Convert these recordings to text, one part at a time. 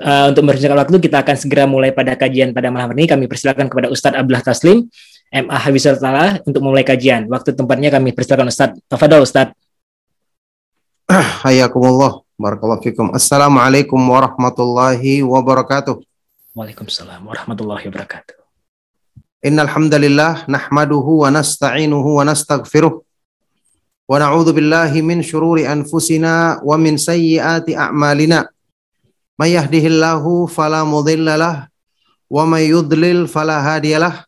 Uh, untuk merencanakan waktu kita akan segera mulai pada kajian pada malam ini. Kami persilakan kepada Ustadz Abdullah Taslim. MA Habibur Taala untuk memulai kajian. Waktu tempatnya kami persilakan Ustadz. Tafadol Ustadz. Hayakumullah. Barakallahu fikum. Assalamualaikum warahmatullahi wabarakatuh. Waalaikumsalam warahmatullahi wabarakatuh. Innal hamdalillah nahmaduhu wa nasta'inuhu wa nastaghfiruh. Wa na'udzu billahi min syururi anfusina wa min sayyiati a'malina. May yahdihillahu fala mudhillalah wa may yudlil fala hadiyalah.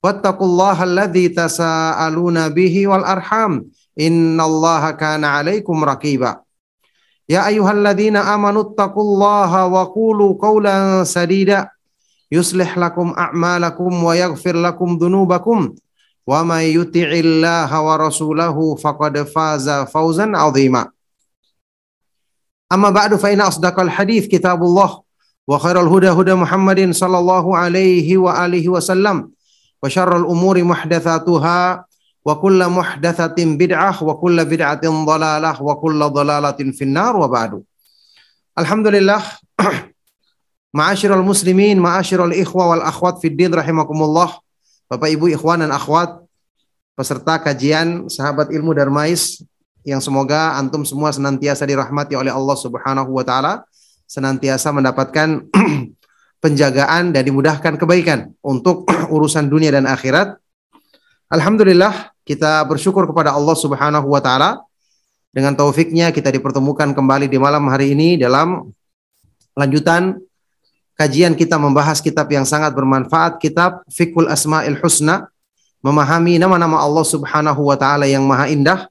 rijalan katsiran wa nisaa wattaqullaha alladzi tasaaluna bihi wal arham. Innallaha kana 'alaikum raqiba. Ya ayyuhalladzina amanu taqullaha wa qulu qawlan sadida. Yuslih lakum a'malakum wa yaghfir lakum dhunubakum. Wa may yuti'illaha wa rasulahu faqad faza fawzan 'azima. Amma ba'du fa inna asdaqal hadits kitabullah wa khairal huda huda Muhammadin sallallahu alaihi wa alihi wasallam wa syarrul umuri muhdatsatuha wa kullu muhdatsatin bid'ah wa kullu bid'atin dhalalah wa kullu dhalalatin finnar wa ba'du. Alhamdulillah Ma'asyiral muslimin, ma'asyiral ikhwa wal akhwat fid din rahimakumullah. Bapak Ibu ikhwan dan akhwat peserta kajian sahabat ilmu Darmais yang semoga antum semua senantiasa dirahmati oleh Allah Subhanahu wa taala, senantiasa mendapatkan penjagaan dan dimudahkan kebaikan untuk urusan dunia dan akhirat. Alhamdulillah kita bersyukur kepada Allah Subhanahu wa taala. Dengan taufiknya kita dipertemukan kembali di malam hari ini dalam lanjutan kajian kita membahas kitab yang sangat bermanfaat kitab Fiqhul Asmaul Husna. Memahami nama-nama Allah Subhanahu wa taala yang maha indah.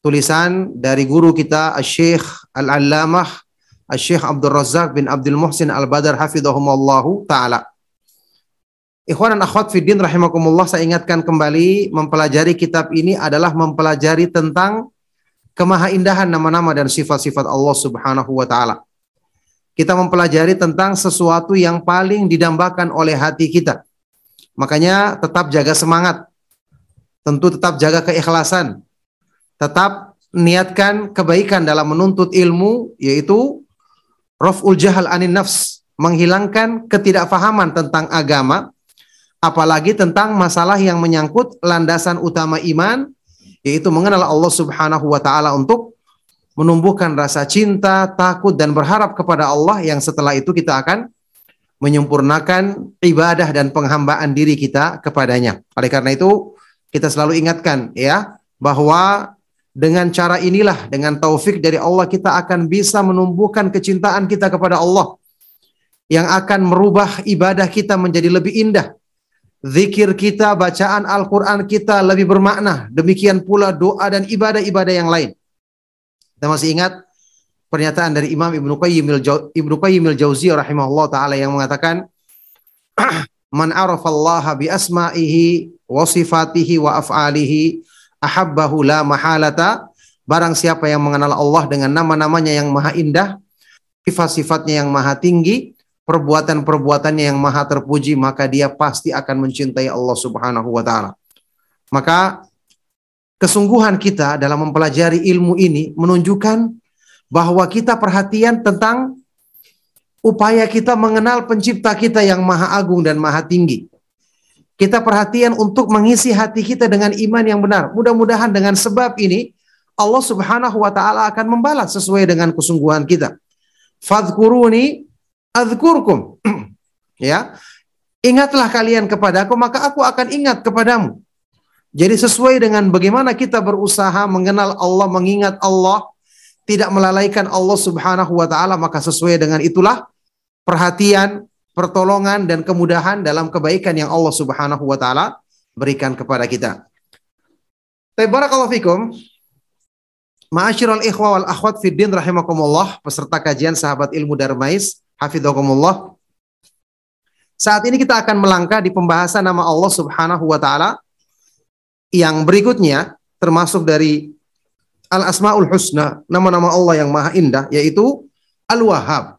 Tulisan dari guru kita Syekh Al-Allamah Syekh Abdul Razak bin Abdul Muhsin Al-Badar hafizahumullahu taala Ikhwan dan akhwat fiddin rahimakumullah saya ingatkan kembali mempelajari kitab ini adalah mempelajari tentang kemahaindahan nama-nama dan sifat-sifat Allah Subhanahu wa taala. Kita mempelajari tentang sesuatu yang paling didambakan oleh hati kita. Makanya tetap jaga semangat. Tentu tetap jaga keikhlasan. Tetap niatkan kebaikan dalam menuntut ilmu yaitu raf'ul jahal anin nafs, menghilangkan ketidakfahaman tentang agama apalagi tentang masalah yang menyangkut landasan utama iman yaitu mengenal Allah Subhanahu wa taala untuk menumbuhkan rasa cinta, takut dan berharap kepada Allah yang setelah itu kita akan menyempurnakan ibadah dan penghambaan diri kita kepadanya. Oleh karena itu, kita selalu ingatkan ya bahwa dengan cara inilah dengan taufik dari Allah kita akan bisa menumbuhkan kecintaan kita kepada Allah yang akan merubah ibadah kita menjadi lebih indah. Zikir kita, bacaan Al-Qur'an kita lebih bermakna. Demikian pula doa dan ibadah-ibadah yang lain. Kita masih ingat pernyataan dari Imam Ibnu Qayyim Ibnu Qayyim al-Jauziyah rahimahullah taala yang mengatakan Man arafallaha bi asma'ihi wa sifatihi wa af'alihi ahabbahu la mahalata barang siapa yang mengenal Allah dengan nama-namanya yang maha indah sifat-sifatnya yang maha tinggi perbuatan-perbuatannya yang maha terpuji maka dia pasti akan mencintai Allah Subhanahu wa taala maka kesungguhan kita dalam mempelajari ilmu ini menunjukkan bahwa kita perhatian tentang upaya kita mengenal pencipta kita yang maha agung dan maha tinggi. Kita perhatian untuk mengisi hati kita dengan iman yang benar. Mudah-mudahan dengan sebab ini Allah Subhanahu wa taala akan membalas sesuai dengan kesungguhan kita. Fadhkuruni adzkurkum. ya. Ingatlah kalian kepadaku maka aku akan ingat kepadamu. Jadi sesuai dengan bagaimana kita berusaha mengenal Allah, mengingat Allah, tidak melalaikan Allah Subhanahu wa taala, maka sesuai dengan itulah perhatian, pertolongan dan kemudahan dalam kebaikan yang Allah Subhanahu wa taala berikan kepada kita. Barakallahu fikum. Ma'asyiral ikhwa wal akhwat fid din rahimakumullah, peserta kajian sahabat ilmu Darmais, hafidhakumullah. Saat ini kita akan melangkah di pembahasan nama Allah Subhanahu wa taala yang berikutnya termasuk dari Al Asmaul Husna, nama-nama Allah yang maha indah yaitu Al Wahhab.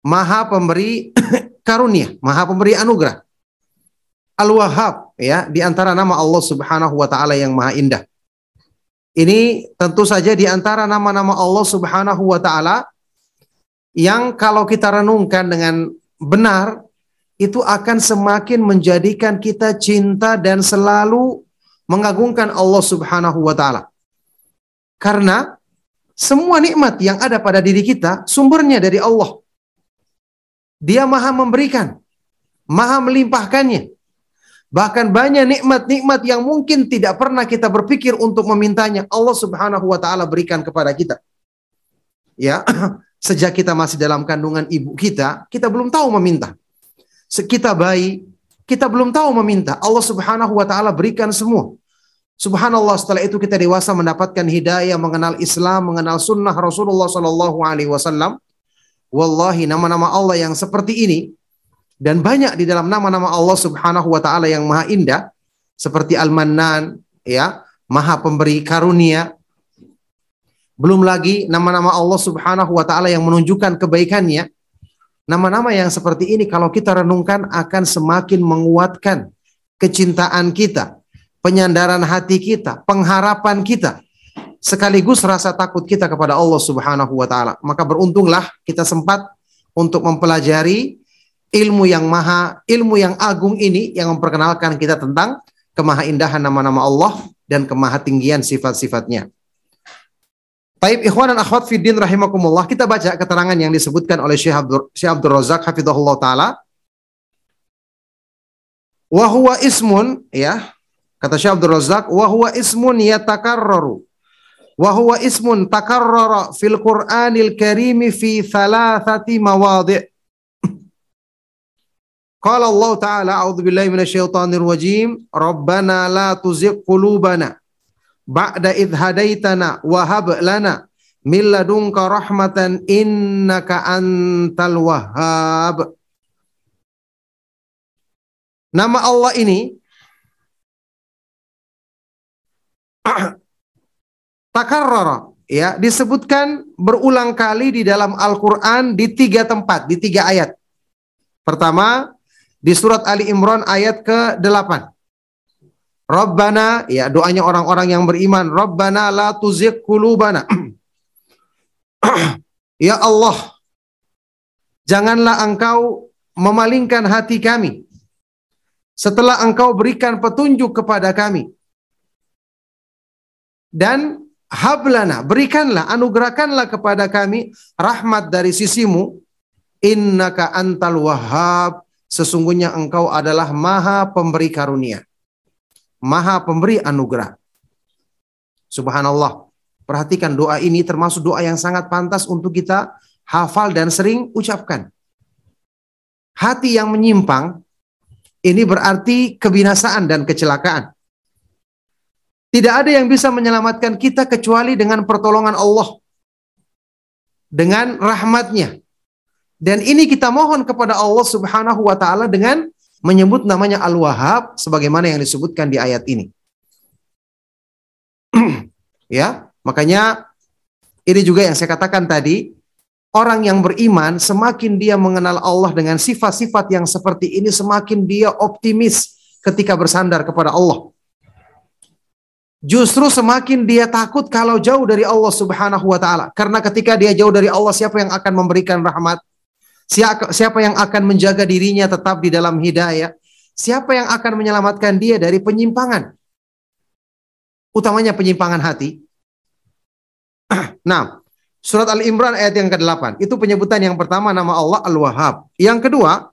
Maha pemberi karunia, maha pemberi anugerah. Al Wahhab ya di antara nama Allah Subhanahu wa taala yang maha indah. Ini tentu saja di antara nama-nama Allah Subhanahu wa taala yang kalau kita renungkan dengan benar itu akan semakin menjadikan kita cinta dan selalu mengagungkan Allah Subhanahu wa taala. Karena semua nikmat yang ada pada diri kita sumbernya dari Allah. Dia Maha memberikan, Maha melimpahkannya. Bahkan banyak nikmat-nikmat yang mungkin tidak pernah kita berpikir untuk memintanya, Allah Subhanahu wa taala berikan kepada kita. Ya, sejak kita masih dalam kandungan ibu kita, kita belum tahu meminta kita bayi, kita belum tahu meminta. Allah Subhanahu wa taala berikan semua. Subhanallah setelah itu kita dewasa mendapatkan hidayah, mengenal Islam, mengenal sunnah Rasulullah Sallallahu Alaihi Wasallam. Wallahi nama-nama Allah yang seperti ini dan banyak di dalam nama-nama Allah Subhanahu Wa Taala yang maha indah seperti Al-Mannan, ya, maha pemberi karunia. Belum lagi nama-nama Allah Subhanahu Wa Taala yang menunjukkan kebaikannya Nama-nama yang seperti ini kalau kita renungkan akan semakin menguatkan kecintaan kita, penyandaran hati kita, pengharapan kita, sekaligus rasa takut kita kepada Allah Subhanahu wa taala. Maka beruntunglah kita sempat untuk mempelajari ilmu yang maha, ilmu yang agung ini yang memperkenalkan kita tentang kemahaindahan nama-nama Allah dan kemahatinggian sifat-sifatnya. Taib ikhwan dan akhwat fiddin rahimakumullah. Kita baca keterangan yang disebutkan oleh Syekh Abdur, Syekh Abdul Razak hafizahullah taala. Wa huwa ismun ya. Kata Syekh Abdul Razak, wa huwa ismun yatakarraru. Wa ismun takarrara fil Qur'anil Karim fi thalathati mawadhi'. Qala Allah Ta'ala, a'udzu billahi minasyaitonir rajim, Rabbana la tuzigh qulubana ba'da idh hadaitana wa hab lana min ladunka rahmatan innaka antal wahhab. Nama Allah ini takarrara ya disebutkan berulang kali di dalam Al-Qur'an di tiga tempat, di tiga ayat. Pertama di surat Ali Imran ayat ke-8. Rabbana, ya doanya orang-orang yang beriman. Rabbana la tuzigh qulubana. ya Allah, janganlah engkau memalingkan hati kami setelah engkau berikan petunjuk kepada kami. Dan hablana, berikanlah, anugerahkanlah kepada kami rahmat dari sisimu. Innaka antal wahhab, sesungguhnya engkau adalah maha pemberi karunia maha pemberi anugerah. Subhanallah. Perhatikan doa ini termasuk doa yang sangat pantas untuk kita hafal dan sering ucapkan. Hati yang menyimpang ini berarti kebinasaan dan kecelakaan. Tidak ada yang bisa menyelamatkan kita kecuali dengan pertolongan Allah. Dengan rahmatnya. Dan ini kita mohon kepada Allah subhanahu wa ta'ala dengan menyebut namanya Al-Wahhab sebagaimana yang disebutkan di ayat ini. ya, makanya ini juga yang saya katakan tadi, orang yang beriman semakin dia mengenal Allah dengan sifat-sifat yang seperti ini semakin dia optimis ketika bersandar kepada Allah. Justru semakin dia takut kalau jauh dari Allah Subhanahu wa taala. Karena ketika dia jauh dari Allah, siapa yang akan memberikan rahmat? Siapa yang akan menjaga dirinya tetap di dalam hidayah? Siapa yang akan menyelamatkan dia dari penyimpangan? Utamanya penyimpangan hati. Nah, surat Al-Imran ayat yang ke-8. Itu penyebutan yang pertama nama Allah Al-Wahhab. Yang kedua,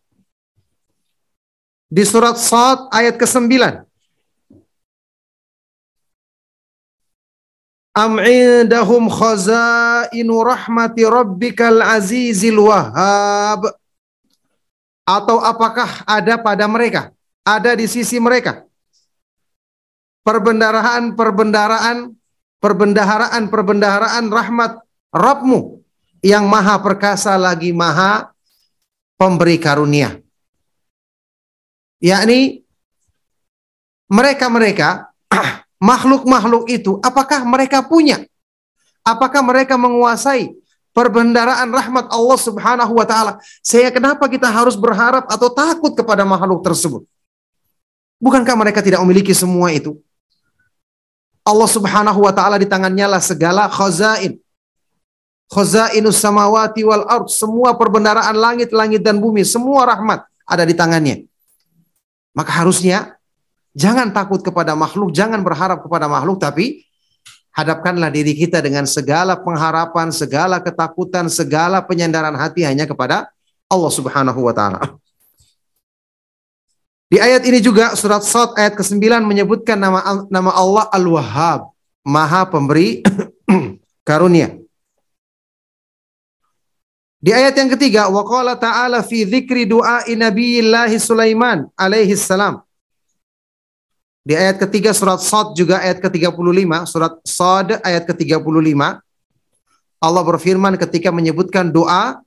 di surat Sad ayat ke-9. Am indahum khazainu rahmati rabbikal azizil wahhab. Atau apakah ada pada mereka, ada di sisi mereka perbendaharaan-perbendaharaan perbendaharaan-perbendaharaan rahmat Rabbmu yang maha perkasa lagi maha pemberi karunia. Yakni mereka-mereka makhluk-makhluk itu apakah mereka punya? Apakah mereka menguasai perbendaraan rahmat Allah Subhanahu wa taala? Saya kenapa kita harus berharap atau takut kepada makhluk tersebut? Bukankah mereka tidak memiliki semua itu? Allah Subhanahu wa taala di tangannya lah segala khazain. Khazainus samawati wal ard, semua perbendaraan langit-langit dan bumi, semua rahmat ada di tangannya. Maka harusnya jangan takut kepada makhluk, jangan berharap kepada makhluk tapi hadapkanlah diri kita dengan segala pengharapan, segala ketakutan, segala penyandaran hati hanya kepada Allah Subhanahu wa taala. Di ayat ini juga surat Sad ayat ke-9 menyebutkan nama nama Allah Al-Wahhab, Maha Pemberi karunia. Di ayat yang ketiga, wa qala ta'ala fi dzikri Nabiyillahi Sulaiman alaihi salam. Di ayat ketiga surat Sad juga ayat ke-35, surat Sad ayat ke-35 Allah berfirman ketika menyebutkan doa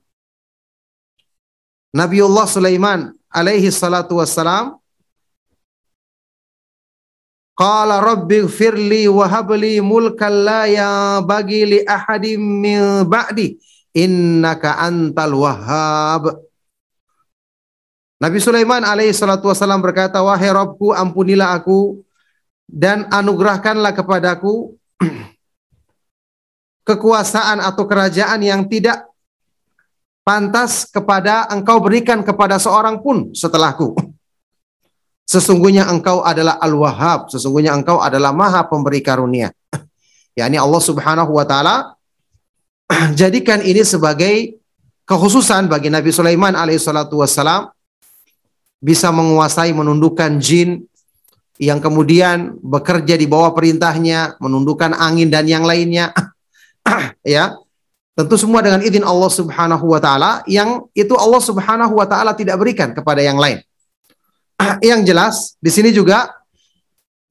Nabiullah Sulaiman alaihi salatu wassalam Qala rabbi firli wa habli mulkan la bagi li ahadim min ba'di innaka antal wahhab Nabi Sulaiman alaihi salatu wasallam berkata wahai Rabbku ampunilah aku dan anugerahkanlah kepadaku kekuasaan atau kerajaan yang tidak pantas kepada engkau berikan kepada seorang pun setelahku. Sesungguhnya engkau adalah Al-Wahhab, sesungguhnya engkau adalah Maha Pemberi karunia. yakni Allah Subhanahu wa taala jadikan ini sebagai kekhususan bagi Nabi Sulaiman alaihissalatu wassalam bisa menguasai menundukkan jin yang kemudian bekerja di bawah perintahnya, menundukkan angin dan yang lainnya. ya, Tentu semua dengan izin Allah Subhanahu wa taala yang itu Allah Subhanahu wa taala tidak berikan kepada yang lain. yang jelas di sini juga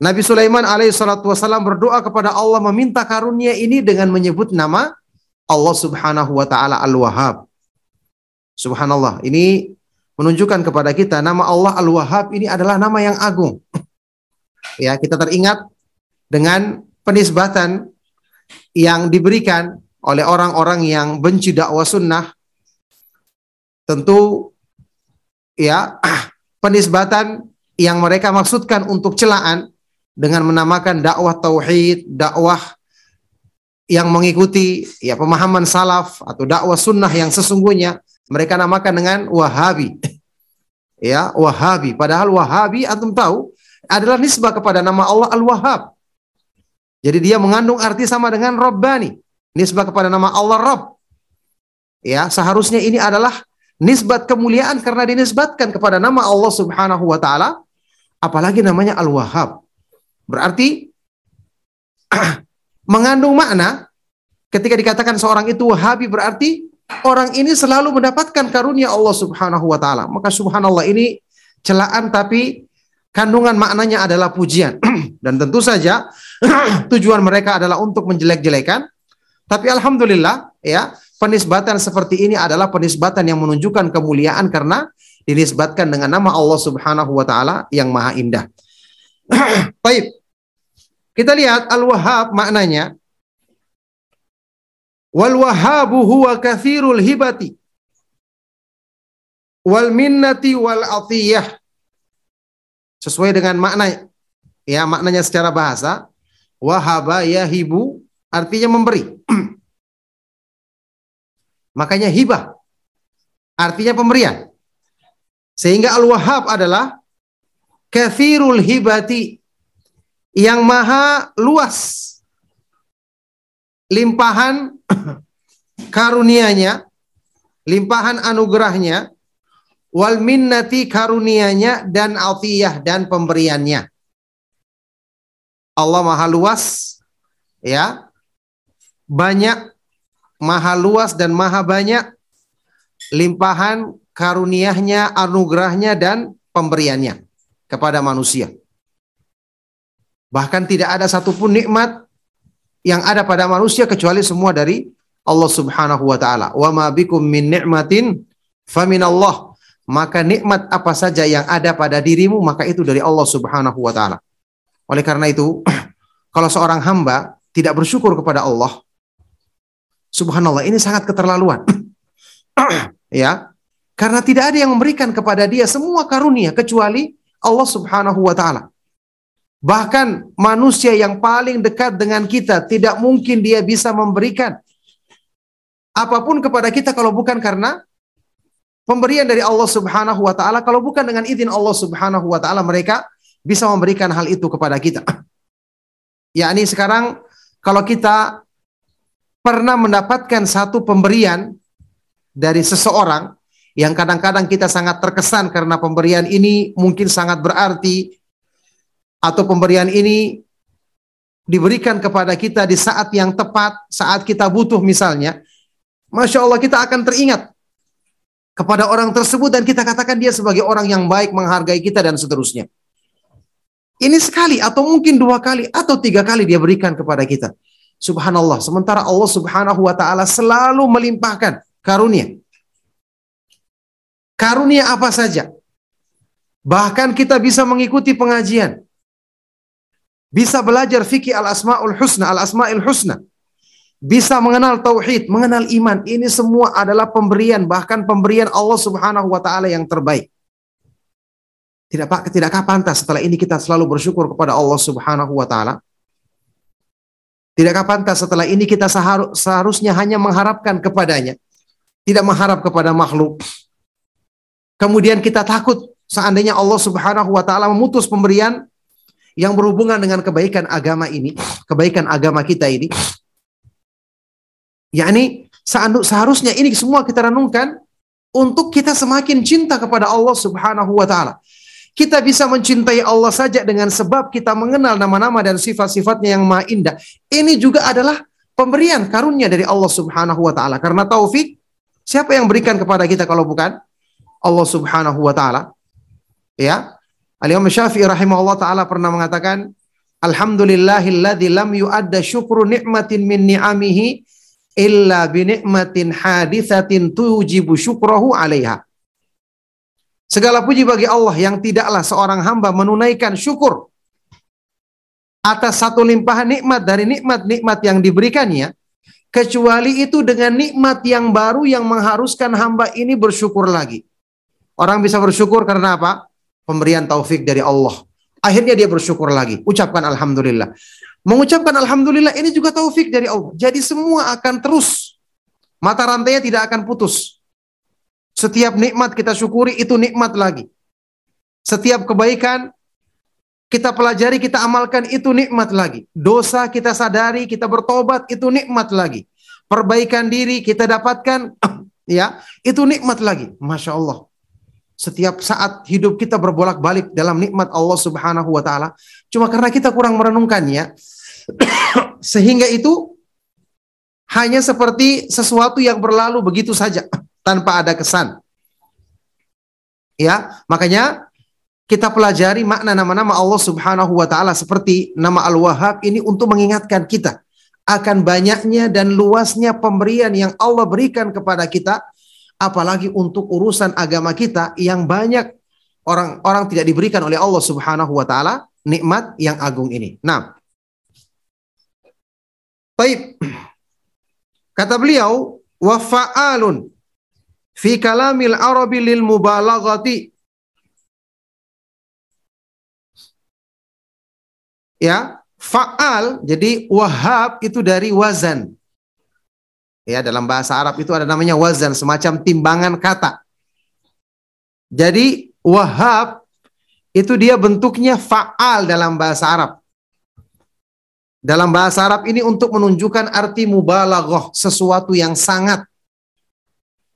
Nabi Sulaiman alaihi salatu wasallam berdoa kepada Allah meminta karunia ini dengan menyebut nama Allah Subhanahu wa taala Al-Wahhab. Subhanallah. Ini menunjukkan kepada kita nama Allah Al-Wahhab ini adalah nama yang agung. ya, kita teringat dengan penisbatan yang diberikan oleh orang-orang yang benci dakwah sunnah tentu ya penisbatan yang mereka maksudkan untuk celaan dengan menamakan dakwah tauhid, dakwah yang mengikuti ya pemahaman salaf atau dakwah sunnah yang sesungguhnya mereka namakan dengan wahabi. Ya, wahabi. Padahal wahabi antum tahu adalah nisbah kepada nama Allah Al-Wahhab. Jadi dia mengandung arti sama dengan Rabbani nisbah kepada nama Allah Rabb. Ya, seharusnya ini adalah nisbat kemuliaan karena dinisbatkan kepada nama Allah Subhanahu wa taala, apalagi namanya Al-Wahhab. Berarti mengandung makna ketika dikatakan seorang itu Wahabi berarti orang ini selalu mendapatkan karunia Allah Subhanahu wa taala. Maka subhanallah ini celaan tapi kandungan maknanya adalah pujian. Dan tentu saja tujuan mereka adalah untuk menjelek-jelekan tapi alhamdulillah ya, penisbatan seperti ini adalah penisbatan yang menunjukkan kemuliaan karena dinisbatkan dengan nama Allah Subhanahu wa taala yang maha indah. Baik. Kita lihat Al-Wahhab maknanya Wal Wahhabu huwa kathirul hibati wal minnati wal atiyah. Sesuai dengan makna ya maknanya secara bahasa wahaba yahibu artinya memberi. Makanya hibah artinya pemberian. Sehingga Al-Wahhab adalah kathirul hibati yang maha luas limpahan karunianya, limpahan anugerahnya, wal minnati karunianya dan atiyah dan pemberiannya. Allah maha luas ya banyak, maha luas dan maha banyak limpahan karuniahnya, anugerahnya dan pemberiannya kepada manusia. Bahkan tidak ada satupun nikmat yang ada pada manusia kecuali semua dari Allah Subhanahu wa taala. Wa ma bikum min ni'matin famin Allah. Maka nikmat apa saja yang ada pada dirimu maka itu dari Allah Subhanahu wa taala. Oleh karena itu, kalau seorang hamba tidak bersyukur kepada Allah, subhanallah ini sangat keterlaluan. ya. Karena tidak ada yang memberikan kepada dia semua karunia kecuali Allah Subhanahu wa taala. Bahkan manusia yang paling dekat dengan kita tidak mungkin dia bisa memberikan apa pun kepada kita kalau bukan karena pemberian dari Allah Subhanahu wa taala, kalau bukan dengan izin Allah Subhanahu wa taala mereka bisa memberikan hal itu kepada kita. Yakni sekarang kalau kita pernah mendapatkan satu pemberian dari seseorang yang kadang-kadang kita sangat terkesan karena pemberian ini mungkin sangat berarti atau pemberian ini diberikan kepada kita di saat yang tepat, saat kita butuh misalnya, Masya Allah kita akan teringat kepada orang tersebut dan kita katakan dia sebagai orang yang baik, menghargai kita dan seterusnya. Ini sekali atau mungkin dua kali atau tiga kali dia berikan kepada kita. Subhanallah. Sementara Allah subhanahu wa ta'ala selalu melimpahkan karunia. Karunia apa saja. Bahkan kita bisa mengikuti pengajian. Bisa belajar fikih al-asma'ul husna, al-asma'il husna. Bisa mengenal tauhid, mengenal iman. Ini semua adalah pemberian, bahkan pemberian Allah Subhanahu wa taala yang terbaik. Tidak Pak, tidakkah pantas setelah ini kita selalu bersyukur kepada Allah Subhanahu wa taala? Tidakkah pantas setelah ini kita seharusnya hanya mengharapkan kepadanya, tidak mengharap kepada makhluk. Kemudian kita takut seandainya Allah Subhanahu wa taala memutus pemberian yang berhubungan dengan kebaikan agama ini, kebaikan agama kita ini. yakni seharusnya ini semua kita renungkan untuk kita semakin cinta kepada Allah Subhanahu wa taala. Kita bisa mencintai Allah saja dengan sebab kita mengenal nama-nama dan sifat-sifatnya yang maha indah. Ini juga adalah pemberian karunia dari Allah Subhanahu wa taala. Karena taufik siapa yang berikan kepada kita kalau bukan Allah Subhanahu wa taala? Ya, Al-Imam Syafi'i rahimahullah taala pernah mengatakan, Alhamdulillahilladzi lam yu'adda syukru ni'matin min ni'amihi illa bi ni'matin hadithatin tujibu syukrahu 'alaiha. Segala puji bagi Allah yang tidaklah seorang hamba menunaikan syukur atas satu limpahan nikmat dari nikmat-nikmat yang diberikannya kecuali itu dengan nikmat yang baru yang mengharuskan hamba ini bersyukur lagi. Orang bisa bersyukur karena apa? Pemberian taufik dari Allah. Akhirnya dia bersyukur lagi. Ucapkan alhamdulillah. Mengucapkan alhamdulillah ini juga taufik dari Allah. Jadi semua akan terus. Mata rantainya tidak akan putus. Setiap nikmat kita syukuri itu nikmat lagi. Setiap kebaikan kita pelajari, kita amalkan itu nikmat lagi. Dosa kita sadari, kita bertobat itu nikmat lagi. Perbaikan diri kita dapatkan ya, itu nikmat lagi. Masya Allah setiap saat hidup kita berbolak-balik dalam nikmat Allah Subhanahu wa taala cuma karena kita kurang merenungkannya sehingga itu hanya seperti sesuatu yang berlalu begitu saja tanpa ada kesan. Ya, makanya kita pelajari makna nama-nama Allah Subhanahu wa taala seperti nama Al-Wahhab ini untuk mengingatkan kita akan banyaknya dan luasnya pemberian yang Allah berikan kepada kita apalagi untuk urusan agama kita yang banyak orang-orang tidak diberikan oleh Allah Subhanahu wa taala nikmat yang agung ini. Nah, baik. Kata beliau, wa fa'alun fi kalamil arabi lil mubalaghati. Ya, fa'al jadi wahab itu dari wazan. Ya, dalam bahasa Arab itu ada namanya wazan, semacam timbangan kata. Jadi wahab itu dia bentuknya fa'al dalam bahasa Arab. Dalam bahasa Arab ini untuk menunjukkan arti mubalaghah, sesuatu yang sangat.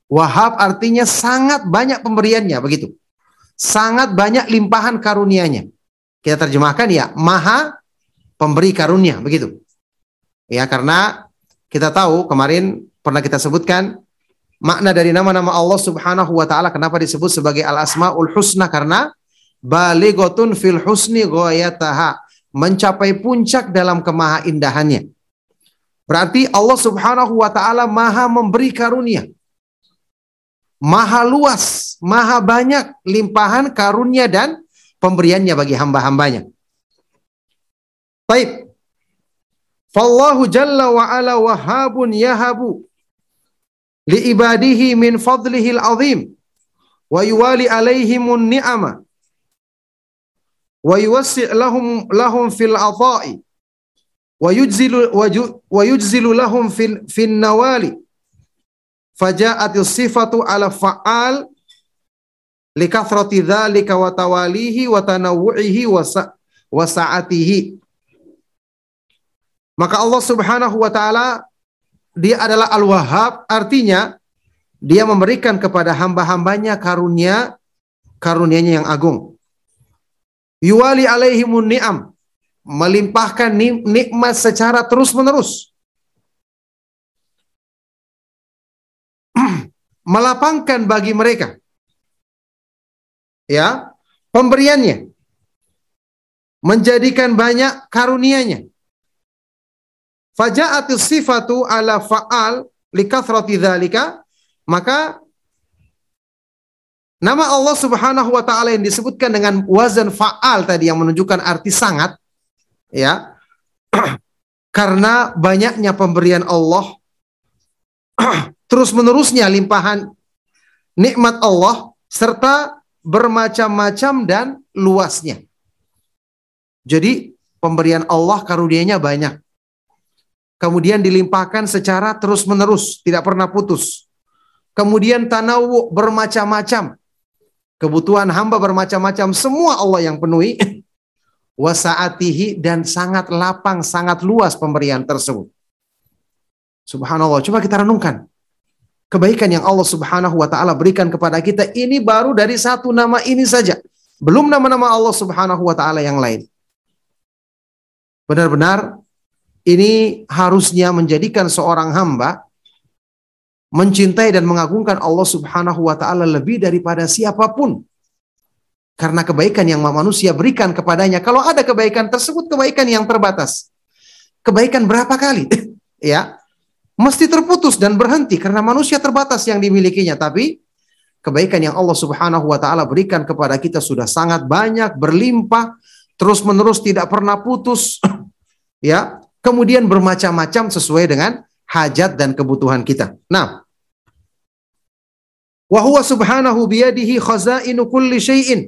Wahab artinya sangat banyak pemberiannya, begitu. Sangat banyak limpahan karunianya. Kita terjemahkan ya, maha pemberi karunia, begitu. Ya, karena kita tahu kemarin pernah kita sebutkan makna dari nama-nama Allah Subhanahu wa taala kenapa disebut sebagai Al-Asmaul Husna karena balighatun fil husni ghayataha, mencapai puncak dalam kemaha indahannya. Berarti Allah Subhanahu wa taala Maha memberi karunia. Maha luas, maha banyak limpahan karunia dan pemberiannya bagi hamba-hambanya. Baik. Fallahu jalla wa ala wahabun yahabu li ibadihi min fadlihi al-azim wa yuwali alaihimun ni'ama wa yuwassi' lahum lahum fil ata'i wa yujzilu wa yujzilu lahum fil fin nawali faja'atis sifatu ala fa'al likathrati dzalika wa tawalihi wa tanawwu'ihi wa sa'atihi maka Allah Subhanahu wa taala dia adalah Al-Wahhab. Artinya dia memberikan kepada hamba-hambanya karunia karunianya yang agung. Yuwali alaihimun ni'am melimpahkan nikmat secara terus-menerus. Melapangkan bagi mereka. Ya pemberiannya. Menjadikan banyak karunianya faja'atis sifatu ala fa'al likathrati dzalika maka nama Allah Subhanahu wa taala yang disebutkan dengan wazan fa'al tadi yang menunjukkan arti sangat ya karena banyaknya pemberian Allah terus menerusnya limpahan nikmat Allah serta bermacam-macam dan luasnya. Jadi pemberian Allah karunianya banyak. Kemudian dilimpahkan secara terus-menerus, tidak pernah putus. Kemudian tanawu bermacam-macam. Kebutuhan hamba bermacam-macam, semua Allah yang penuhi. Wasaatihi dan sangat lapang, sangat luas pemberian tersebut. Subhanallah, coba kita renungkan kebaikan yang Allah Subhanahu wa taala berikan kepada kita ini baru dari satu nama ini saja. Belum nama-nama Allah Subhanahu wa taala yang lain. Benar-benar ini harusnya menjadikan seorang hamba mencintai dan mengagungkan Allah Subhanahu wa taala lebih daripada siapa pun. Karena kebaikan yang manusia berikan kepadanya, kalau ada kebaikan tersebut kebaikan yang terbatas. Kebaikan berapa kali? ya, mesti terputus dan berhenti karena manusia terbatas yang dimilikinya. Tapi kebaikan yang Allah Subhanahu wa taala berikan kepada kita sudah sangat banyak, berlimpah, terus-menerus tidak pernah putus. ya, kemudian bermacam-macam sesuai dengan hajat dan kebutuhan kita. Nah, wa huwa subhanahu biyadihi khazainu kulli syai'in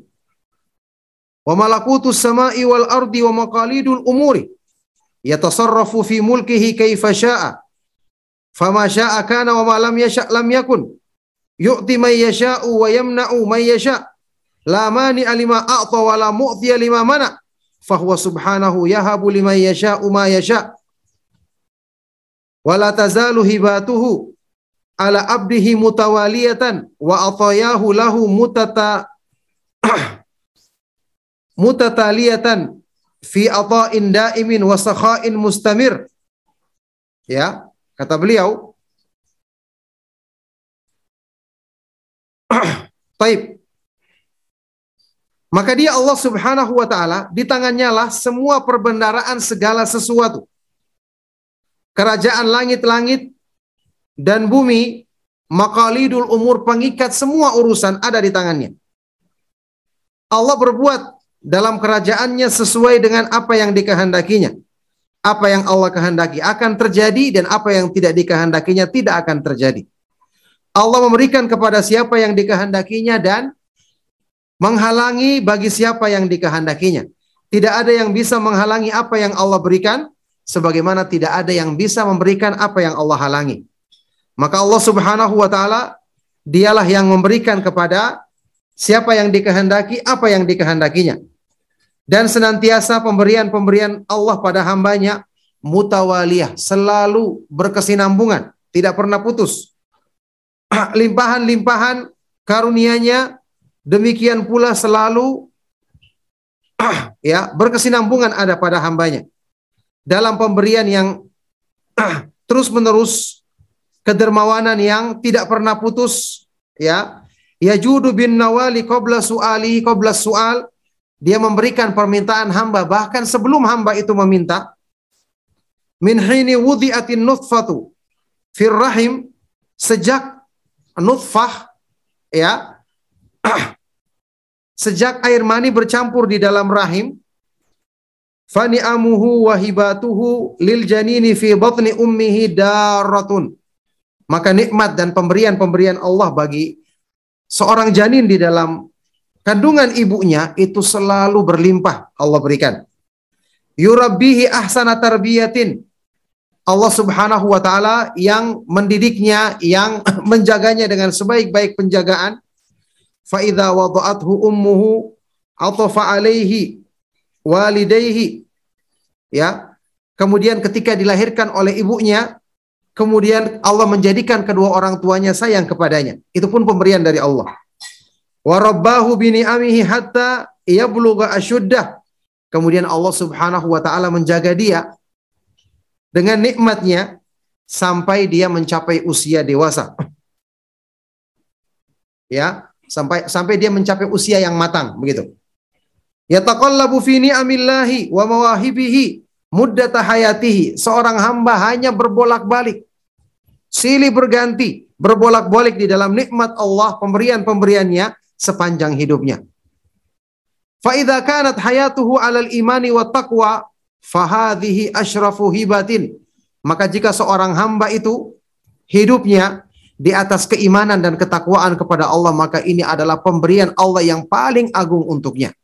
wa malakutus samai wal ardi wa maqalidul umuri yatasarrafu fi mulkihi kaifa syaa Fama syaa kana wa ma lam yasha' lam yakun. Yu'ti man yasha'u wa yamna'u man yasha'. La mani alima a'ta wa la mu'ti lima mana. Fahuwa subhanahu yahabu liman yasha'u ma yasha'. Wa la tazalu hibatuhu ala abdihi mutawaliyatan wa atayahu lahu mutata mutataliyatan fi ata'in da'imin wa sakha'in mustamir. Ya, Kata beliau, Taib. Maka dia Allah Subhanahu wa taala di tangannya lah semua perbendaraan segala sesuatu. Kerajaan langit-langit dan bumi, makalidul umur pengikat semua urusan ada di tangannya. Allah berbuat dalam kerajaannya sesuai dengan apa yang dikehendakinya apa yang Allah kehendaki akan terjadi dan apa yang tidak dikehendakinya tidak akan terjadi. Allah memberikan kepada siapa yang dikehendakinya dan menghalangi bagi siapa yang dikehendakinya. Tidak ada yang bisa menghalangi apa yang Allah berikan sebagaimana tidak ada yang bisa memberikan apa yang Allah halangi. Maka Allah Subhanahu wa taala dialah yang memberikan kepada siapa yang dikehendaki apa yang dikehendakinya dan senantiasa pemberian-pemberian Allah pada hambanya mutawaliyah, selalu berkesinambungan, tidak pernah putus. Limpahan-limpahan karunianya demikian pula selalu ya berkesinambungan ada pada hambanya. Dalam pemberian yang terus-menerus kedermawanan yang tidak pernah putus ya. Yajudu bin nawali qabla su'ali qabla su'al. Dia memberikan permintaan hamba bahkan sebelum hamba itu meminta. Min hini wudhi'atin nutfatu fir rahim. Sejak nutfah ya sejak air mani bercampur di dalam rahim fani amuhu wahibatuhu lil janini fi batni ummihi daratun maka nikmat dan pemberian-pemberian Allah bagi seorang janin di dalam kandungan ibunya itu selalu berlimpah Allah berikan. Yurabbihi ahsana tarbiyatin. Allah Subhanahu wa taala yang mendidiknya, yang menjaganya dengan sebaik-baik penjagaan. Idza wada'athu ummuhu atafa alaihi walidayhi. Ya. Kemudian ketika dilahirkan oleh ibunya, kemudian Allah menjadikan kedua orang tuanya sayang kepadanya. Itu pun pemberian dari Allah. Wa rabbahu bi ni'amihi hatta yablugha asyuddah. Kemudian Allah Subhanahu wa taala menjaga dia dengan nikmatnya sampai dia mencapai usia dewasa. Ya, sampai sampai dia mencapai usia yang matang begitu. Yataqallabu fi ni'amillahi wa mawahibihi muddata hayatihi. Seorang hamba hanya berbolak-balik. Silih berganti, berbolak-balik di dalam nikmat Allah, pemberian-pemberiannya sepanjang hidupnya. Fa idza kanat hayatuhu 'alal imani wa taqwa fahadhihi asyrafu hibatin. Maka jika seorang hamba itu hidupnya di atas keimanan dan ketakwaan kepada Allah, maka ini adalah pemberian Allah yang paling agung untuknya.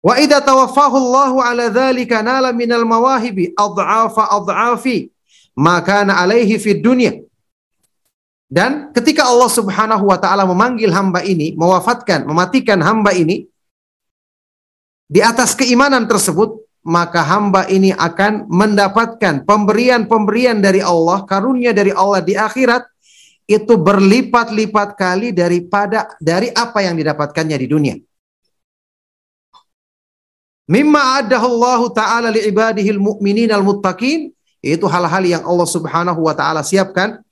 Wa idza tawaffahu Allahu ala dzalika nala minal mawahibi adhafa adhafi ma kana alaihi fid dunya. Dan ketika Allah Subhanahu wa taala memanggil hamba ini, mewafatkan, mematikan hamba ini di atas keimanan tersebut, maka hamba ini akan mendapatkan pemberian-pemberian dari Allah, karunia dari Allah di akhirat. Itu berlipat-lipat kali daripada dari apa yang didapatkannya di dunia. Mimma Allah taala li ibadihil mu'minin al muttaqin itu hal-hal yang Allah Subhanahu wa taala siapkan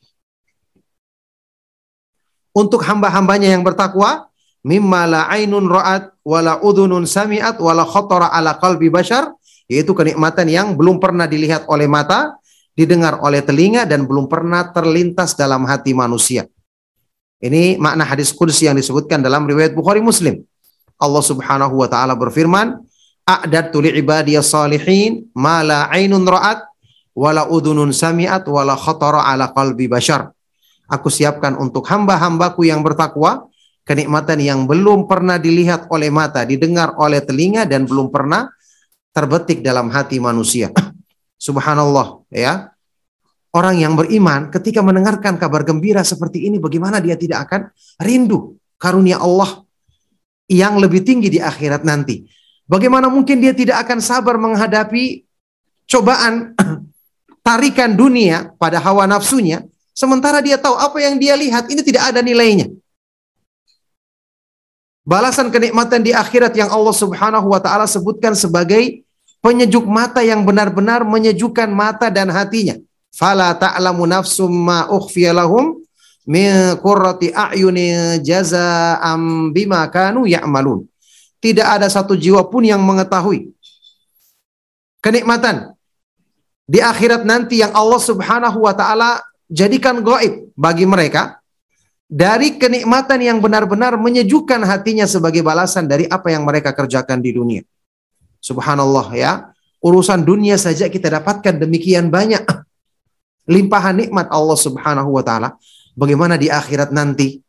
untuk hamba-hambanya yang bertakwa. Mimma la ainun ra'at wala udhunun sami'at wala khatara ala qalbi bashar yaitu kenikmatan yang belum pernah dilihat oleh mata, didengar oleh telinga dan belum pernah terlintas dalam hati manusia. Ini makna hadis kursi yang disebutkan dalam riwayat Bukhari Muslim. Allah Subhanahu wa taala berfirman, "A'dadtu ibadiyas salihin ma la 'ainun ra'at wala udhunun sami'at wala khatara ala qalbi bashar." Aku siapkan untuk hamba-hambaku yang bertakwa kenikmatan yang belum pernah dilihat oleh mata, didengar oleh telinga dan belum pernah terbetik dalam hati manusia. Subhanallah, ya. Orang yang beriman ketika mendengarkan kabar gembira seperti ini bagaimana dia tidak akan rindu karunia Allah yang lebih tinggi di akhirat nanti. Bagaimana mungkin dia tidak akan sabar menghadapi cobaan tarikan dunia pada hawa nafsunya sementara dia tahu apa yang dia lihat ini tidak ada nilainya. Balasan kenikmatan di akhirat yang Allah Subhanahu wa taala sebutkan sebagai penyejuk mata yang benar-benar menyejukkan mata dan hatinya. Fala ta'lamu nafsum ma ukhfiya lahum min qurrati a'yuni jazaa'am bima kanu ya'malun. Tidak ada satu jiwa pun yang mengetahui kenikmatan di akhirat nanti yang Allah Subhanahu wa taala jadikan gaib bagi mereka dari kenikmatan yang benar-benar menyejukkan hatinya sebagai balasan dari apa yang mereka kerjakan di dunia. Subhanallah ya. Urusan dunia saja kita dapatkan demikian banyak limpahan nikmat Allah Subhanahu wa taala. Bagaimana di akhirat nanti?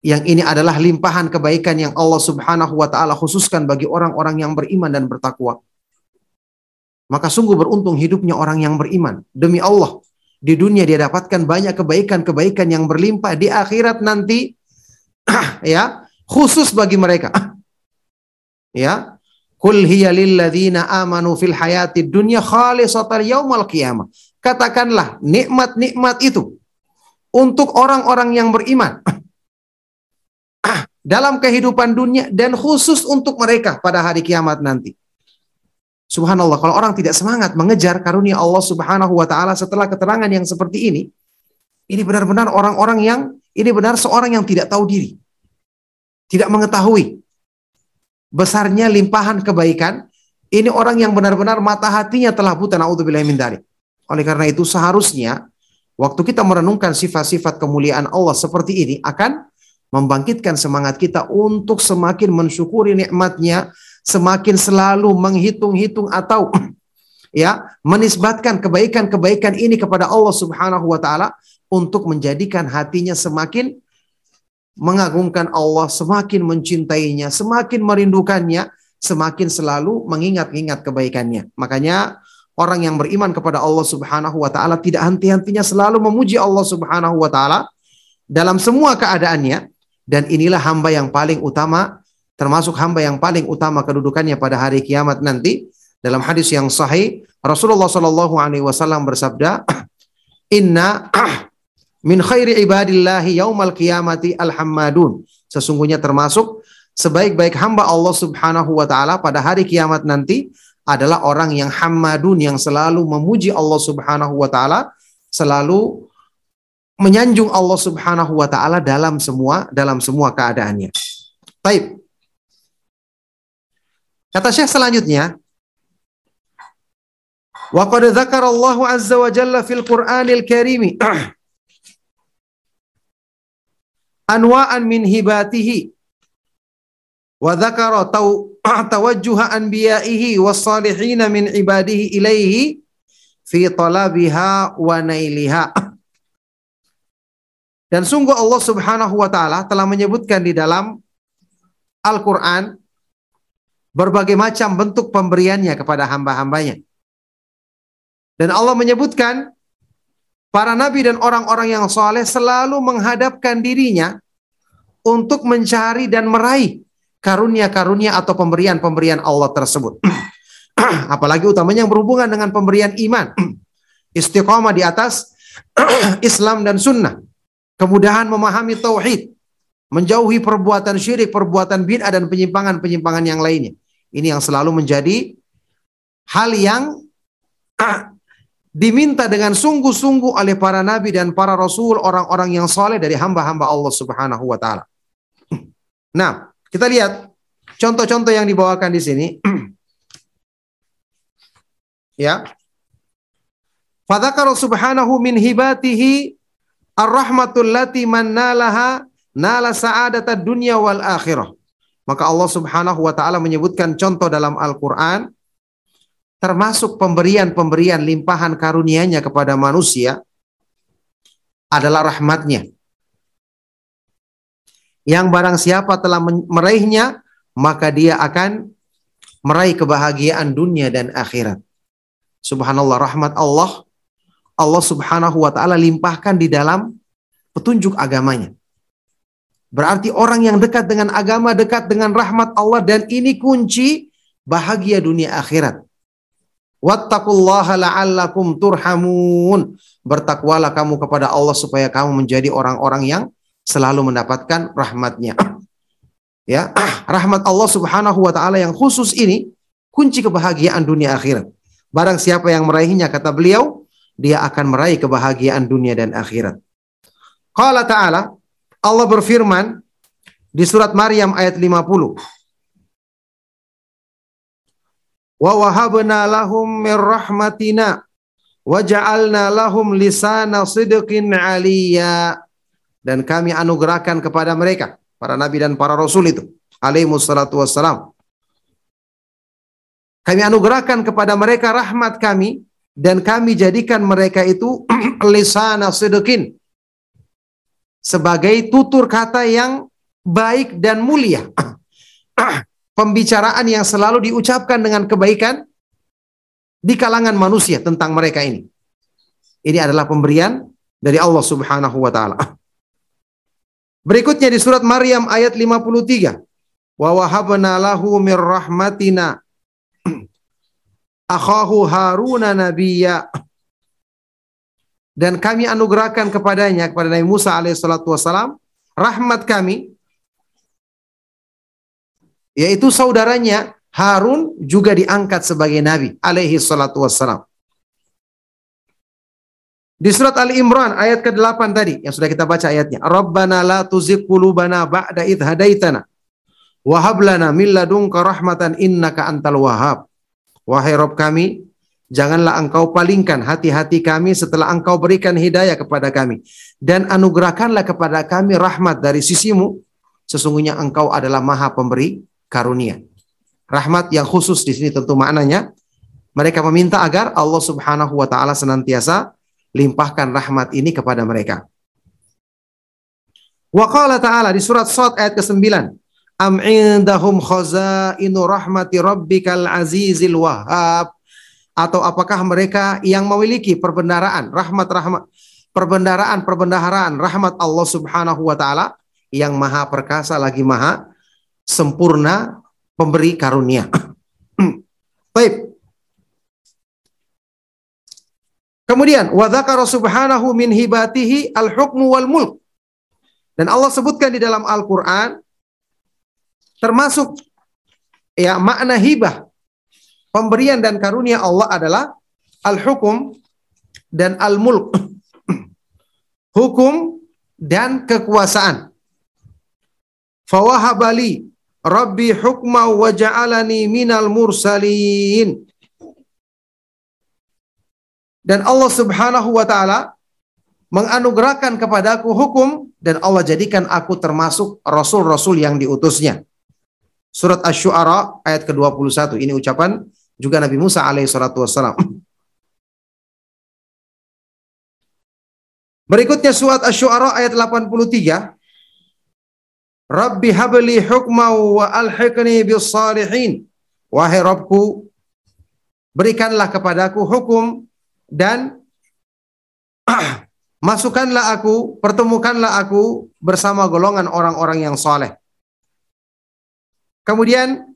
Yang ini adalah limpahan kebaikan yang Allah Subhanahu wa taala khususkan bagi orang-orang yang beriman dan bertakwa. Maka sungguh beruntung hidupnya orang yang beriman. Demi Allah, di dunia dia dapatkan banyak kebaikan-kebaikan yang berlimpah di akhirat nanti ya, khusus bagi mereka. ya, Kul hiya lilladzina amanu fil hayatid dunya khalisatan yaumal qiyamah. Katakanlah nikmat-nikmat itu untuk orang-orang yang beriman dalam kehidupan dunia dan khusus untuk mereka pada hari kiamat nanti. Subhanallah, kalau orang tidak semangat mengejar karunia Allah Subhanahu wa taala setelah keterangan yang seperti ini, ini benar-benar orang-orang yang ini benar seorang yang tidak tahu diri. Tidak mengetahui besarnya limpahan kebaikan. Ini orang yang benar-benar mata hatinya telah buta naudzubillah min dzalik. Oleh karena itu seharusnya waktu kita merenungkan sifat-sifat kemuliaan Allah seperti ini akan membangkitkan semangat kita untuk semakin mensyukuri nikmatnya semakin selalu menghitung-hitung atau ya menisbatkan kebaikan-kebaikan ini kepada Allah Subhanahu wa taala untuk menjadikan hatinya semakin mengagungkan Allah, semakin mencintainya, semakin merindukannya, semakin selalu mengingat-ingat kebaikannya. Makanya orang yang beriman kepada Allah Subhanahu wa taala tidak henti-hentinya selalu memuji Allah Subhanahu wa taala dalam semua keadaannya dan inilah hamba yang paling utama termasuk hamba yang paling utama kedudukannya pada hari kiamat nanti. Dalam hadis yang sahih, Rasulullah Shallallahu Alaihi Wasallam bersabda, Inna min khairi ibadillahi yaumal kiamati alhammadun. Sesungguhnya termasuk sebaik-baik hamba Allah Subhanahu wa taala pada hari kiamat nanti adalah orang yang hammadun yang selalu memuji Allah Subhanahu wa taala, selalu menyanjung Allah Subhanahu wa taala dalam semua dalam semua keadaannya. Baik. Kata Syekh selanjutnya, Wa qad dzakara Allah azza wa jalla fil Qur'anil Karim anwa'an min hibatihi wa dzakara tawajjuha anbiya'ihi was salihin min ibadihi ilaihi fi talabiha wa nailiha. Dan sungguh Allah Subhanahu wa taala telah menyebutkan di dalam Al-Qur'an berbagai macam bentuk pemberiannya kepada hamba-hambanya. Dan Allah menyebutkan para nabi dan orang-orang yang soleh selalu menghadapkan dirinya untuk mencari dan meraih karunia-karunia atau pemberian-pemberian Allah tersebut. Apalagi utamanya yang berhubungan dengan pemberian iman. Istiqomah di atas Islam dan sunnah. Kemudahan memahami tauhid. Menjauhi perbuatan syirik, perbuatan bid'ah dan penyimpangan-penyimpangan yang lainnya. Ini yang selalu menjadi hal yang diminta dengan sungguh-sungguh oleh para nabi dan para rasul, orang-orang yang soleh dari hamba-hamba Allah Subhanahu wa taala. Nah, kita lihat contoh-contoh yang dibawakan di sini. ya. Fadzakara subhanahu min hibatihi ar-rahmatul lati man nala sa'adatad dunya wal akhirah. Maka Allah Subhanahu wa taala menyebutkan contoh dalam Al-Qur'an termasuk pemberian-pemberian limpahan karunia-Nya kepada manusia adalah rahmatnya. Yang barang siapa telah meraihnya, maka dia akan meraih kebahagiaan dunia dan akhirat. Subhanallah, rahmat Allah, Allah subhanahu wa ta'ala limpahkan di dalam petunjuk agamanya. Berarti orang yang dekat dengan agama, dekat dengan rahmat Allah dan ini kunci bahagia dunia akhirat. Wattaqullaha la'allakum turhamun. Bertakwalah kamu kepada Allah supaya kamu menjadi orang-orang yang selalu mendapatkan rahmatnya. Ya, rahmat Allah Subhanahu wa taala yang khusus ini kunci kebahagiaan dunia akhirat. Barang siapa yang meraihnya kata beliau, dia akan meraih kebahagiaan dunia dan akhirat. Qala ta'ala, Allah berfirman di surat Maryam ayat 50. Wa wahabna lahum min rahmatina wa ja'alna lahum lisana sidqin aliyya. Dan kami anugerahkan kepada mereka, para nabi dan para rasul itu, alaihi wassalatu wassalam. Kami anugerahkan kepada mereka rahmat kami dan kami jadikan mereka itu lisana sidqin sebagai tutur kata yang baik dan mulia. Pembicaraan yang selalu diucapkan dengan kebaikan di kalangan manusia tentang mereka ini. Ini adalah pemberian dari Allah Subhanahu wa taala. Berikutnya di surat Maryam ayat 53. Wa wahabna lahu mir rahmatina akhahu Haruna nabiyya dan kami anugerahkan kepadanya kepada Nabi Musa alaihissalatu wassalam rahmat kami yaitu saudaranya Harun juga diangkat sebagai nabi alaihi salatu wassalam. Di surat Ali Imran ayat ke-8 tadi yang sudah kita baca ayatnya. Rabbana la tuzigh qulubana ba'da idh hadaitana wa hab lana min ladunka rahmatan innaka antal wahhab. Wahai Rabb kami, janganlah engkau palingkan hati-hati kami setelah engkau berikan hidayah kepada kami dan anugerahkanlah kepada kami rahmat dari sisimu. Sesungguhnya engkau adalah Maha Pemberi karunia. Rahmat yang khusus di sini tentu maknanya mereka meminta agar Allah Subhanahu wa taala senantiasa limpahkan rahmat ini kepada mereka. Wa qala ta'ala di surat Sad ayat ke-9. Am indahum khazainu rahmati rabbikal azizil wahhab. Atau apakah mereka yang memiliki perbendaraan rahmat-rahmat perbendaraan perbendaharaan rahmat Allah Subhanahu wa taala yang maha perkasa lagi maha sempurna pemberi karunia. Baik. Kemudian wa dzakara subhanahu min hibatihi al-hukmu wal mulk. Dan Allah sebutkan di dalam Al-Qur'an termasuk ya makna hibah pemberian dan karunia Allah adalah al-hukum dan al-mulk. Hukum dan kekuasaan. Fawahabali Rabbi hukma wa ja'alani minal mursalin. Dan Allah Subhanahu wa taala menganugerahkan kepadaku hukum dan Allah jadikan aku termasuk rasul-rasul yang diutusnya. Surat Asy-Syu'ara ayat ke-21. Ini ucapan juga Nabi Musa alaihi salatu wassalam. Berikutnya surat Asy-Syu'ara ayat 83. Rabbi habli hukma wa alhiqni bis salihin. Wahai Rabbku, berikanlah kepadaku hukum dan masukkanlah aku, pertemukanlah aku bersama golongan orang-orang yang soleh. Kemudian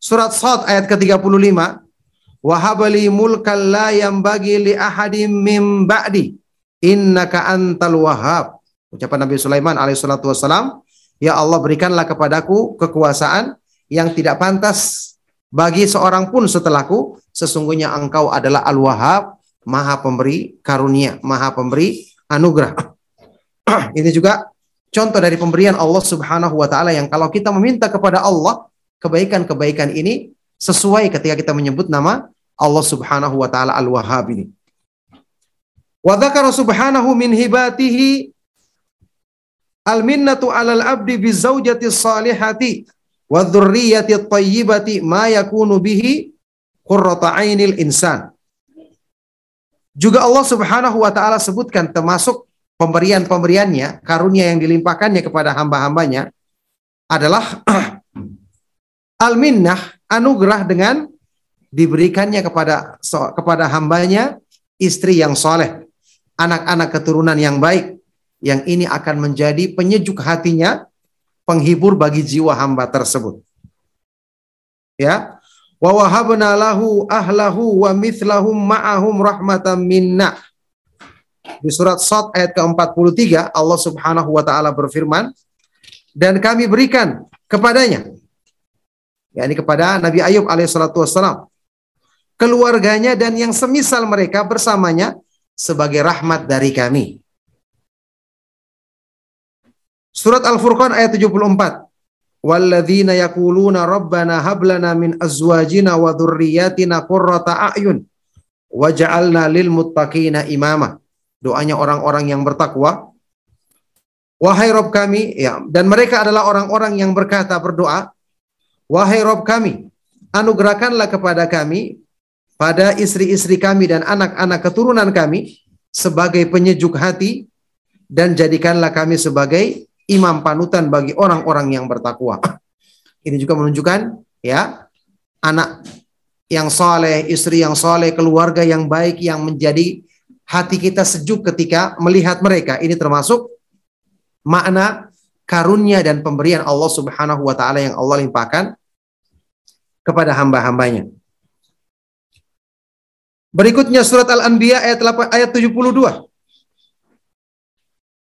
surat Sad ayat ke-35, Wahabali mulkal la yang bagi li ahadim mim ba'di innaka antal wahab. Ucapan Nabi Sulaiman alaihissalatu wassalam, Ya Allah berikanlah kepadaku kekuasaan yang tidak pantas bagi seorang pun setelahku. Sesungguhnya engkau adalah al-wahab, maha pemberi karunia, maha pemberi anugerah. Ini juga contoh dari pemberian Allah Subhanahu wa taala yang kalau kita meminta kepada Allah kebaikan-kebaikan ini sesuai ketika kita menyebut nama Allah Subhanahu wa taala Al-Wahhab ini. Wa subhanahu min hibatihi al-minnatu 'alal abdi bi zaujati salihati wa dzurriyyati thayyibati ma yakunu bihi qurrata 'ainil insan. Juga Allah Subhanahu wa taala sebutkan termasuk pemberian-pemberiannya, karunia yang dilimpahkannya kepada hamba-hambanya adalah al-minnah, anugerah dengan diberikannya kepada kepada hambanya istri yang soleh, anak-anak keturunan yang baik, yang ini akan menjadi penyejuk hatinya, penghibur bagi jiwa hamba tersebut. Ya, wa wahabna lahu ahlahu wa mithlahum ma'ahum rahmatan minna. Di surat Sad ayat ke-43 Allah Subhanahu wa taala berfirman dan kami berikan kepadanya yakni kepada Nabi Ayub alaihissalatu wassalam keluarganya dan yang semisal mereka bersamanya sebagai rahmat dari kami. Surat Al-Furqan ayat 74 walladzina yaquluna rabbana hab lana min azwajina wa dzurriyyatina qurrata a'yun waj'alna lil muttaqina imama. Doanya orang-orang yang bertakwa. Wahai Rob kami, ya, dan mereka adalah orang-orang yang berkata berdoa, Wahai Rob kami, anugerahkanlah kepada kami pada istri-istri kami dan anak-anak keturunan kami sebagai penyejuk hati dan jadikanlah kami sebagai imam panutan bagi orang-orang yang bertakwa. Ini juga menunjukkan ya anak yang soleh, istri yang soleh, keluarga yang baik yang menjadi hati kita sejuk ketika melihat mereka. Ini termasuk makna karunia dan pemberian Allah Subhanahu wa taala yang Allah limpahkan kepada hamba-hambanya. Berikutnya surat Al-Anbiya ayat 8, ayat 72.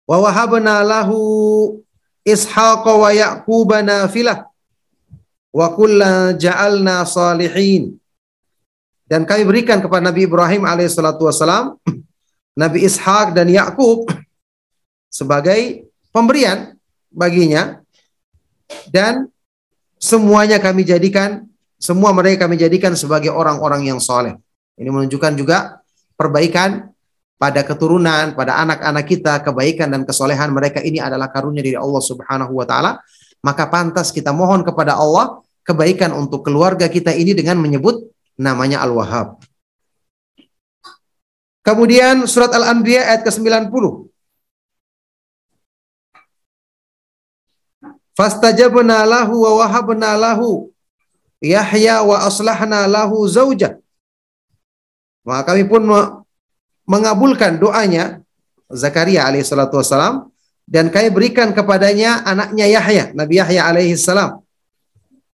Wa wahabna lahu Ishaq wa Ya'qub nafilah wa kulla ja'alna salihin. Dan kami berikan kepada Nabi Ibrahim alaihissalatu wassalam, Nabi Ishak dan Yakub sebagai pemberian baginya dan semuanya kami jadikan semua mereka kami jadikan sebagai orang-orang yang soleh. Ini menunjukkan juga perbaikan pada keturunan, pada anak-anak kita, kebaikan dan kesolehan mereka ini adalah karunia dari Allah Subhanahu wa taala. Maka pantas kita mohon kepada Allah kebaikan untuk keluarga kita ini dengan menyebut namanya Al-Wahhab. Kemudian surat Al-Anbiya ayat ke-90. Fastajabna lahu wa wahabna lahu Yahya wa aslahna lahu zaujah. Maka kami pun mengabulkan doanya Zakaria alaihissalatu wassalam dan kami berikan kepadanya anaknya Yahya, Nabi Yahya alaihissalam.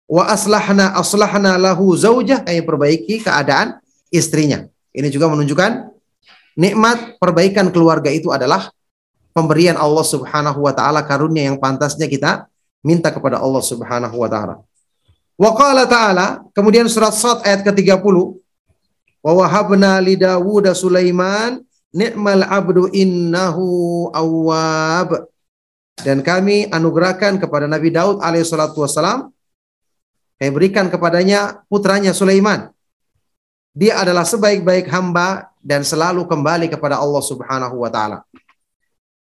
Wa aslahna aslahna lahu zaujah, kami perbaiki keadaan istrinya. Ini juga menunjukkan nikmat perbaikan keluarga itu adalah pemberian Allah Subhanahu wa taala karunia yang pantasnya kita minta kepada Allah Subhanahu wa taala. Wa qala ta'ala, kemudian surat Sad ayat ke-30, wa wahabna li Dawud Sulaiman ni'mal abdu innahu awwab. Dan kami anugerahkan kepada Nabi Daud alaihissalatu wassalam, kami berikan kepadanya putranya Sulaiman. Dia adalah sebaik-baik hamba dan selalu kembali kepada Allah Subhanahu wa taala.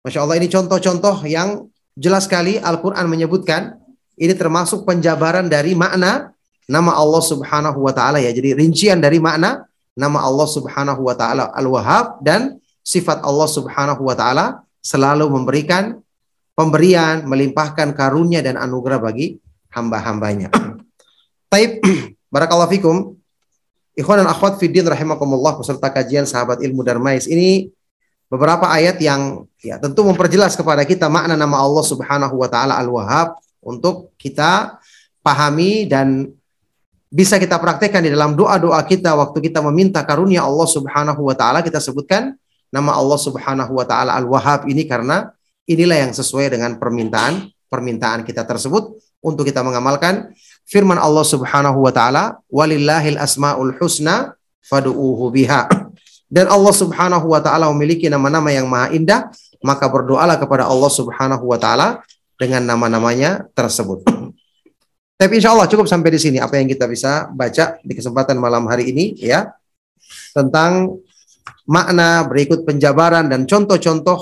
Masya Allah ini contoh-contoh yang jelas sekali Al-Quran menyebutkan ini termasuk penjabaran dari makna nama Allah Subhanahu wa taala ya. Jadi rincian dari makna nama Allah Subhanahu wa taala Al-Wahhab dan sifat Allah Subhanahu wa taala selalu memberikan pemberian, melimpahkan karunia dan anugerah bagi hamba-hambanya. Taib, barakallahu fikum. Ikhwan dan akhwat fiddin rahimakumullah peserta kajian sahabat ilmu Darmais ini beberapa ayat yang ya tentu memperjelas kepada kita makna nama Allah Subhanahu wa taala Al-Wahhab untuk kita pahami dan bisa kita praktekkan di dalam doa-doa kita waktu kita meminta karunia Allah Subhanahu wa taala kita sebutkan nama Allah Subhanahu wa taala Al-Wahhab ini karena inilah yang sesuai dengan permintaan permintaan kita tersebut untuk kita mengamalkan firman Allah Subhanahu wa taala walillahil asmaul husna fad'uuhu biha dan Allah Subhanahu wa taala memiliki nama-nama yang maha indah maka berdoalah kepada Allah Subhanahu wa taala dengan nama-namanya tersebut. Tapi insya Allah cukup sampai di sini apa yang kita bisa baca di kesempatan malam hari ini ya. Tentang makna berikut penjabaran dan contoh-contoh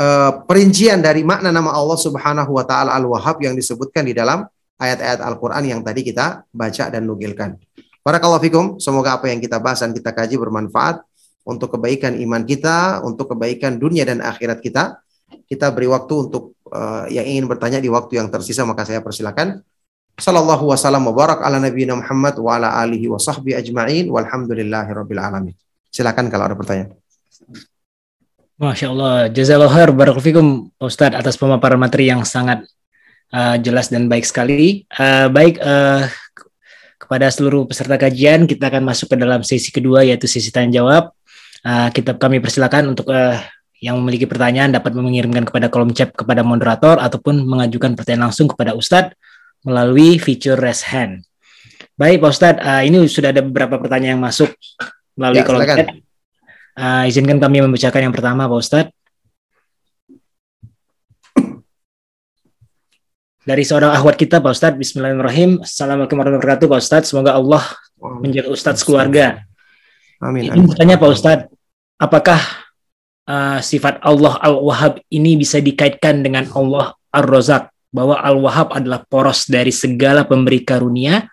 uh, perincian dari makna nama Allah Subhanahu wa taala Al-Wahhab yang disebutkan di dalam ayat-ayat Al-Qur'an yang tadi kita baca dan nukilkan. Barakallahu fikum, semoga apa yang kita bahas dan kita kaji bermanfaat untuk kebaikan iman kita, untuk kebaikan dunia dan akhirat kita. Kita beri waktu untuk uh, yang ingin bertanya di waktu yang tersisa maka saya persilakan. Sallallahu wasallam wa barak ala nabiyina Muhammad wa ala alihi wa sahbihi ajma'in walhamdulillahi rabbil alamin. Silakan kalau ada pertanyaan. Masya Allah, jazakallah khair, Ustadz atas pemaparan materi yang sangat uh, jelas dan baik sekali. Uh, baik, uh, kepada seluruh peserta kajian, kita akan masuk ke dalam sesi kedua yaitu sesi tanya jawab. Uh, kita kami persilakan untuk uh, yang memiliki pertanyaan dapat mengirimkan kepada kolom chat kepada moderator ataupun mengajukan pertanyaan langsung kepada Ustadz melalui fitur raise hand. Baik Pak Ustadz, uh, ini sudah ada beberapa pertanyaan yang masuk melalui ya, kolom chat. Uh, izinkan kami membacakan yang pertama Pak Ustadz. Dari seorang ahwat kita Pak Ustadz, Bismillahirrahmanirrahim. Assalamualaikum warahmatullahi wabarakatuh Pak Ustadz. Semoga Allah menjaga Ustadz keluarga. Amin. Ini bertanya Pak Ustadz, apakah uh, sifat Allah Al-Wahhab ini bisa dikaitkan dengan Allah Ar-Razak bahwa Al-Wahhab adalah poros dari segala pemberi karunia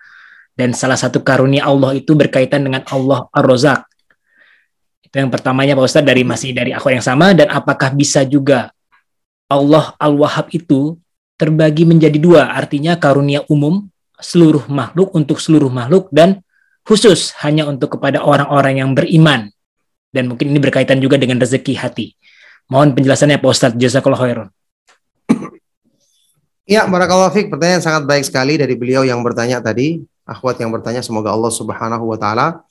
dan salah satu karunia Allah itu berkaitan dengan Allah Ar-Razak. Itu yang pertamanya Pak Ustadz dari masih dari aku yang sama. Dan apakah bisa juga Allah Al-Wahhab itu terbagi menjadi dua, artinya karunia umum seluruh makhluk untuk seluruh makhluk dan khusus hanya untuk kepada orang-orang yang beriman dan mungkin ini berkaitan juga dengan rezeki hati. Mohon penjelasannya Pak Ustadz. Jazakallah khairan. Ya, barakallahu fiik. Pertanyaan sangat baik sekali dari beliau yang bertanya tadi. Akhwat yang bertanya, semoga Allah Subhanahu wa taala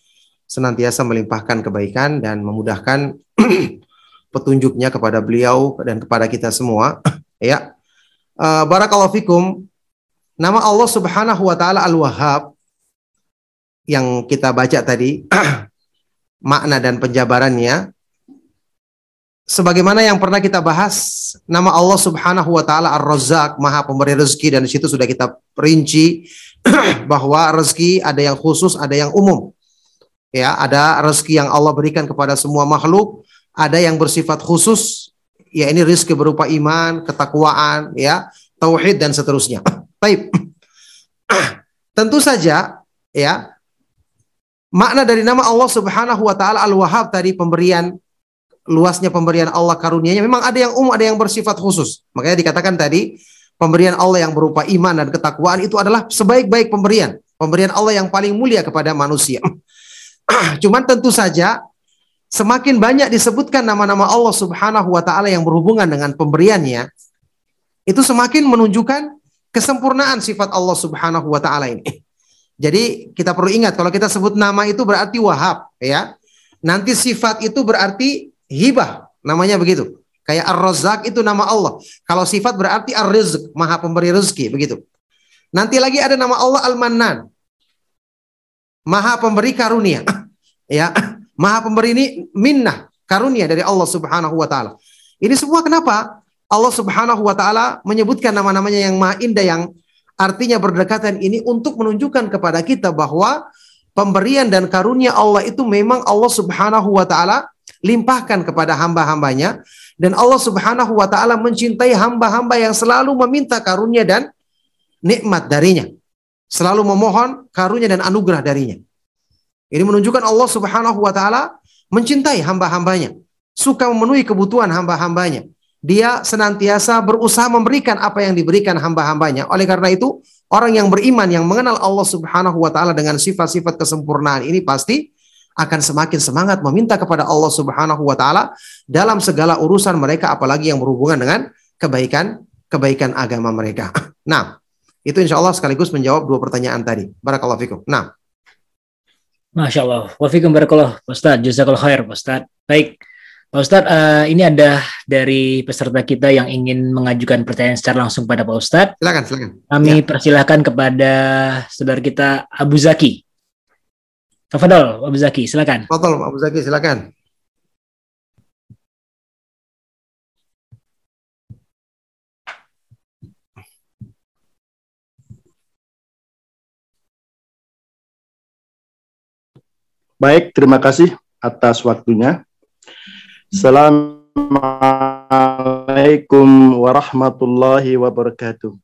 senantiasa melimpahkan kebaikan dan memudahkan petunjuknya kepada beliau dan kepada kita semua. ya. Uh, fikum. Nama Allah Subhanahu wa taala Al-Wahhab yang kita baca tadi makna dan penjabarannya sebagaimana yang pernah kita bahas nama Allah Subhanahu wa taala Ar-Razzaq, Maha Pemberi rezeki dan di situ sudah kita perinci bahwa rezeki ada yang khusus, ada yang umum. Ya, ada rezeki yang Allah berikan kepada semua makhluk, ada yang bersifat khusus, ya ini rezeki berupa iman, ketakwaan, ya, tauhid dan seterusnya. Baik. Tentu saja ya makna dari nama Allah Subhanahu wa taala Al-Wahhab tadi pemberian luasnya pemberian Allah karunianya memang ada yang umum, ada yang bersifat khusus. Makanya dikatakan tadi pemberian Allah yang berupa iman dan ketakwaan itu adalah sebaik-baik pemberian. Pemberian Allah yang paling mulia kepada manusia. Cuman tentu saja semakin banyak disebutkan nama-nama Allah Subhanahu wa taala yang berhubungan dengan pemberiannya, itu semakin menunjukkan kesempurnaan sifat Allah Subhanahu wa taala ini. Jadi kita perlu ingat kalau kita sebut nama itu berarti wahab ya. Nanti sifat itu berarti hibah, namanya begitu. Kayak Ar-Razzaq itu nama Allah. Kalau sifat berarti Ar-Rizq, Maha Pemberi rezeki, begitu. Nanti lagi ada nama Allah Al-Mannan. Maha Pemberi karunia. ya, Maha Pemberi ini minnah, karunia dari Allah Subhanahu wa taala. Ini semua kenapa? Allah Subhanahu wa taala menyebutkan nama-namanya yang maha indah yang artinya berdekatan ini untuk menunjukkan kepada kita bahwa pemberian dan karunia Allah itu memang Allah Subhanahu wa taala limpahkan kepada hamba-hambanya dan Allah Subhanahu wa taala mencintai hamba-hamba yang selalu meminta karunia dan nikmat darinya. Selalu memohon karunia dan anugerah darinya. Ini menunjukkan Allah Subhanahu wa taala mencintai hamba-hambanya, suka memenuhi kebutuhan hamba-hambanya dia senantiasa berusaha memberikan apa yang diberikan hamba-hambanya. Oleh karena itu, orang yang beriman yang mengenal Allah Subhanahu wa taala dengan sifat-sifat kesempurnaan ini pasti akan semakin semangat meminta kepada Allah Subhanahu wa taala dalam segala urusan mereka apalagi yang berhubungan dengan kebaikan kebaikan agama mereka. Nah, itu insya Allah sekaligus menjawab dua pertanyaan tadi. Barakallahu fikum. Nah. Masya Allah. Wafikum barakallah. Ustaz. Jazakallah khair, Ustaz. Baik. Pak Ustadz, uh, ini ada dari peserta kita yang ingin mengajukan pertanyaan secara langsung pada Pak Ustadz. Silakan, silakan. Kami ya. persilahkan kepada saudara kita Abu Zaki. Tafadol, Abu Zaki, silakan. Tafadol, Abu Zaki, silakan. Baik, terima kasih atas waktunya. Assalamualaikum warahmatullahi wabarakatuh.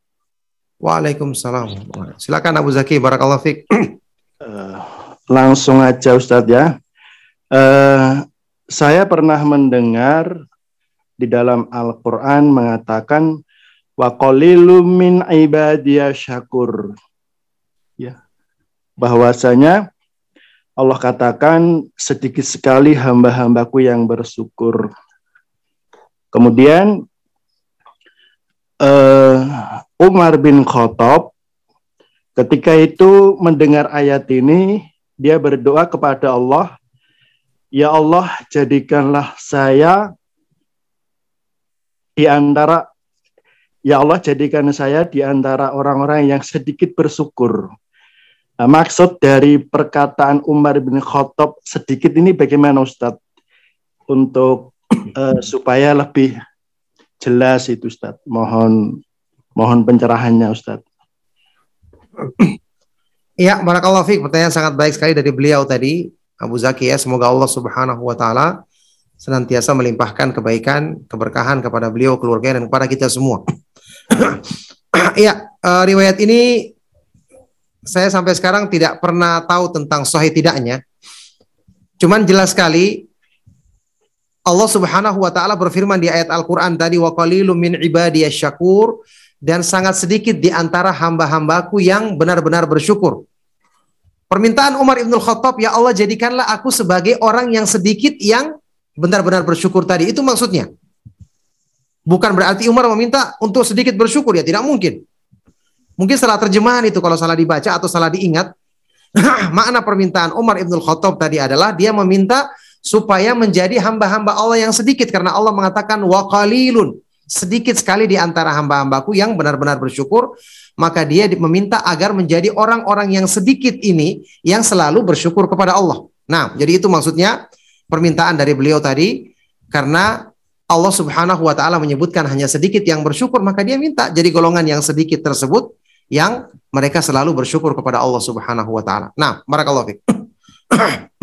Waalaikumsalam. Silakan Abu Zaki, barakallahu fiik. Uh, langsung aja Ustadz ya. Uh, saya pernah mendengar di dalam Al-Quran mengatakan wa min syakur. Ya. Bahwasanya Allah katakan sedikit sekali hamba-hambaku yang bersyukur. Kemudian uh, Umar bin Khattab ketika itu mendengar ayat ini dia berdoa kepada Allah, "Ya Allah, jadikanlah saya di antara Ya Allah, jadikan saya di antara orang-orang yang sedikit bersyukur Nah, maksud dari perkataan Umar bin Khattab sedikit ini bagaimana Ustadz untuk uh, supaya lebih jelas itu Ustadz. Mohon mohon pencerahannya Ustadz. Iya, barakallahu fiik. Pertanyaan sangat baik sekali dari beliau tadi, Abu Zaki ya. Semoga Allah Subhanahu wa taala senantiasa melimpahkan kebaikan, keberkahan kepada beliau, keluarga dan kepada kita semua. Iya, uh, riwayat ini saya sampai sekarang tidak pernah tahu tentang sahih tidaknya. Cuman jelas sekali Allah Subhanahu wa taala berfirman di ayat Al-Qur'an tadi wa qalilum min syakur dan sangat sedikit di antara hamba-hambaku yang benar-benar bersyukur. Permintaan Umar Ibn Khattab, ya Allah jadikanlah aku sebagai orang yang sedikit yang benar-benar bersyukur tadi. Itu maksudnya. Bukan berarti Umar meminta untuk sedikit bersyukur ya, tidak mungkin. Mungkin salah terjemahan itu kalau salah dibaca atau salah diingat. Makna permintaan Umar Ibn Khattab tadi adalah dia meminta supaya menjadi hamba-hamba Allah yang sedikit. Karena Allah mengatakan wa qalilun. Sedikit sekali di antara hamba-hambaku yang benar-benar bersyukur, maka dia meminta agar menjadi orang-orang yang sedikit ini yang selalu bersyukur kepada Allah. Nah, jadi itu maksudnya permintaan dari beliau tadi. Karena Allah Subhanahu wa taala menyebutkan hanya sedikit yang bersyukur, maka dia minta. Jadi golongan yang sedikit tersebut yang mereka selalu bersyukur kepada Allah Subhanahu wa taala. Nah, barakallahu fiik.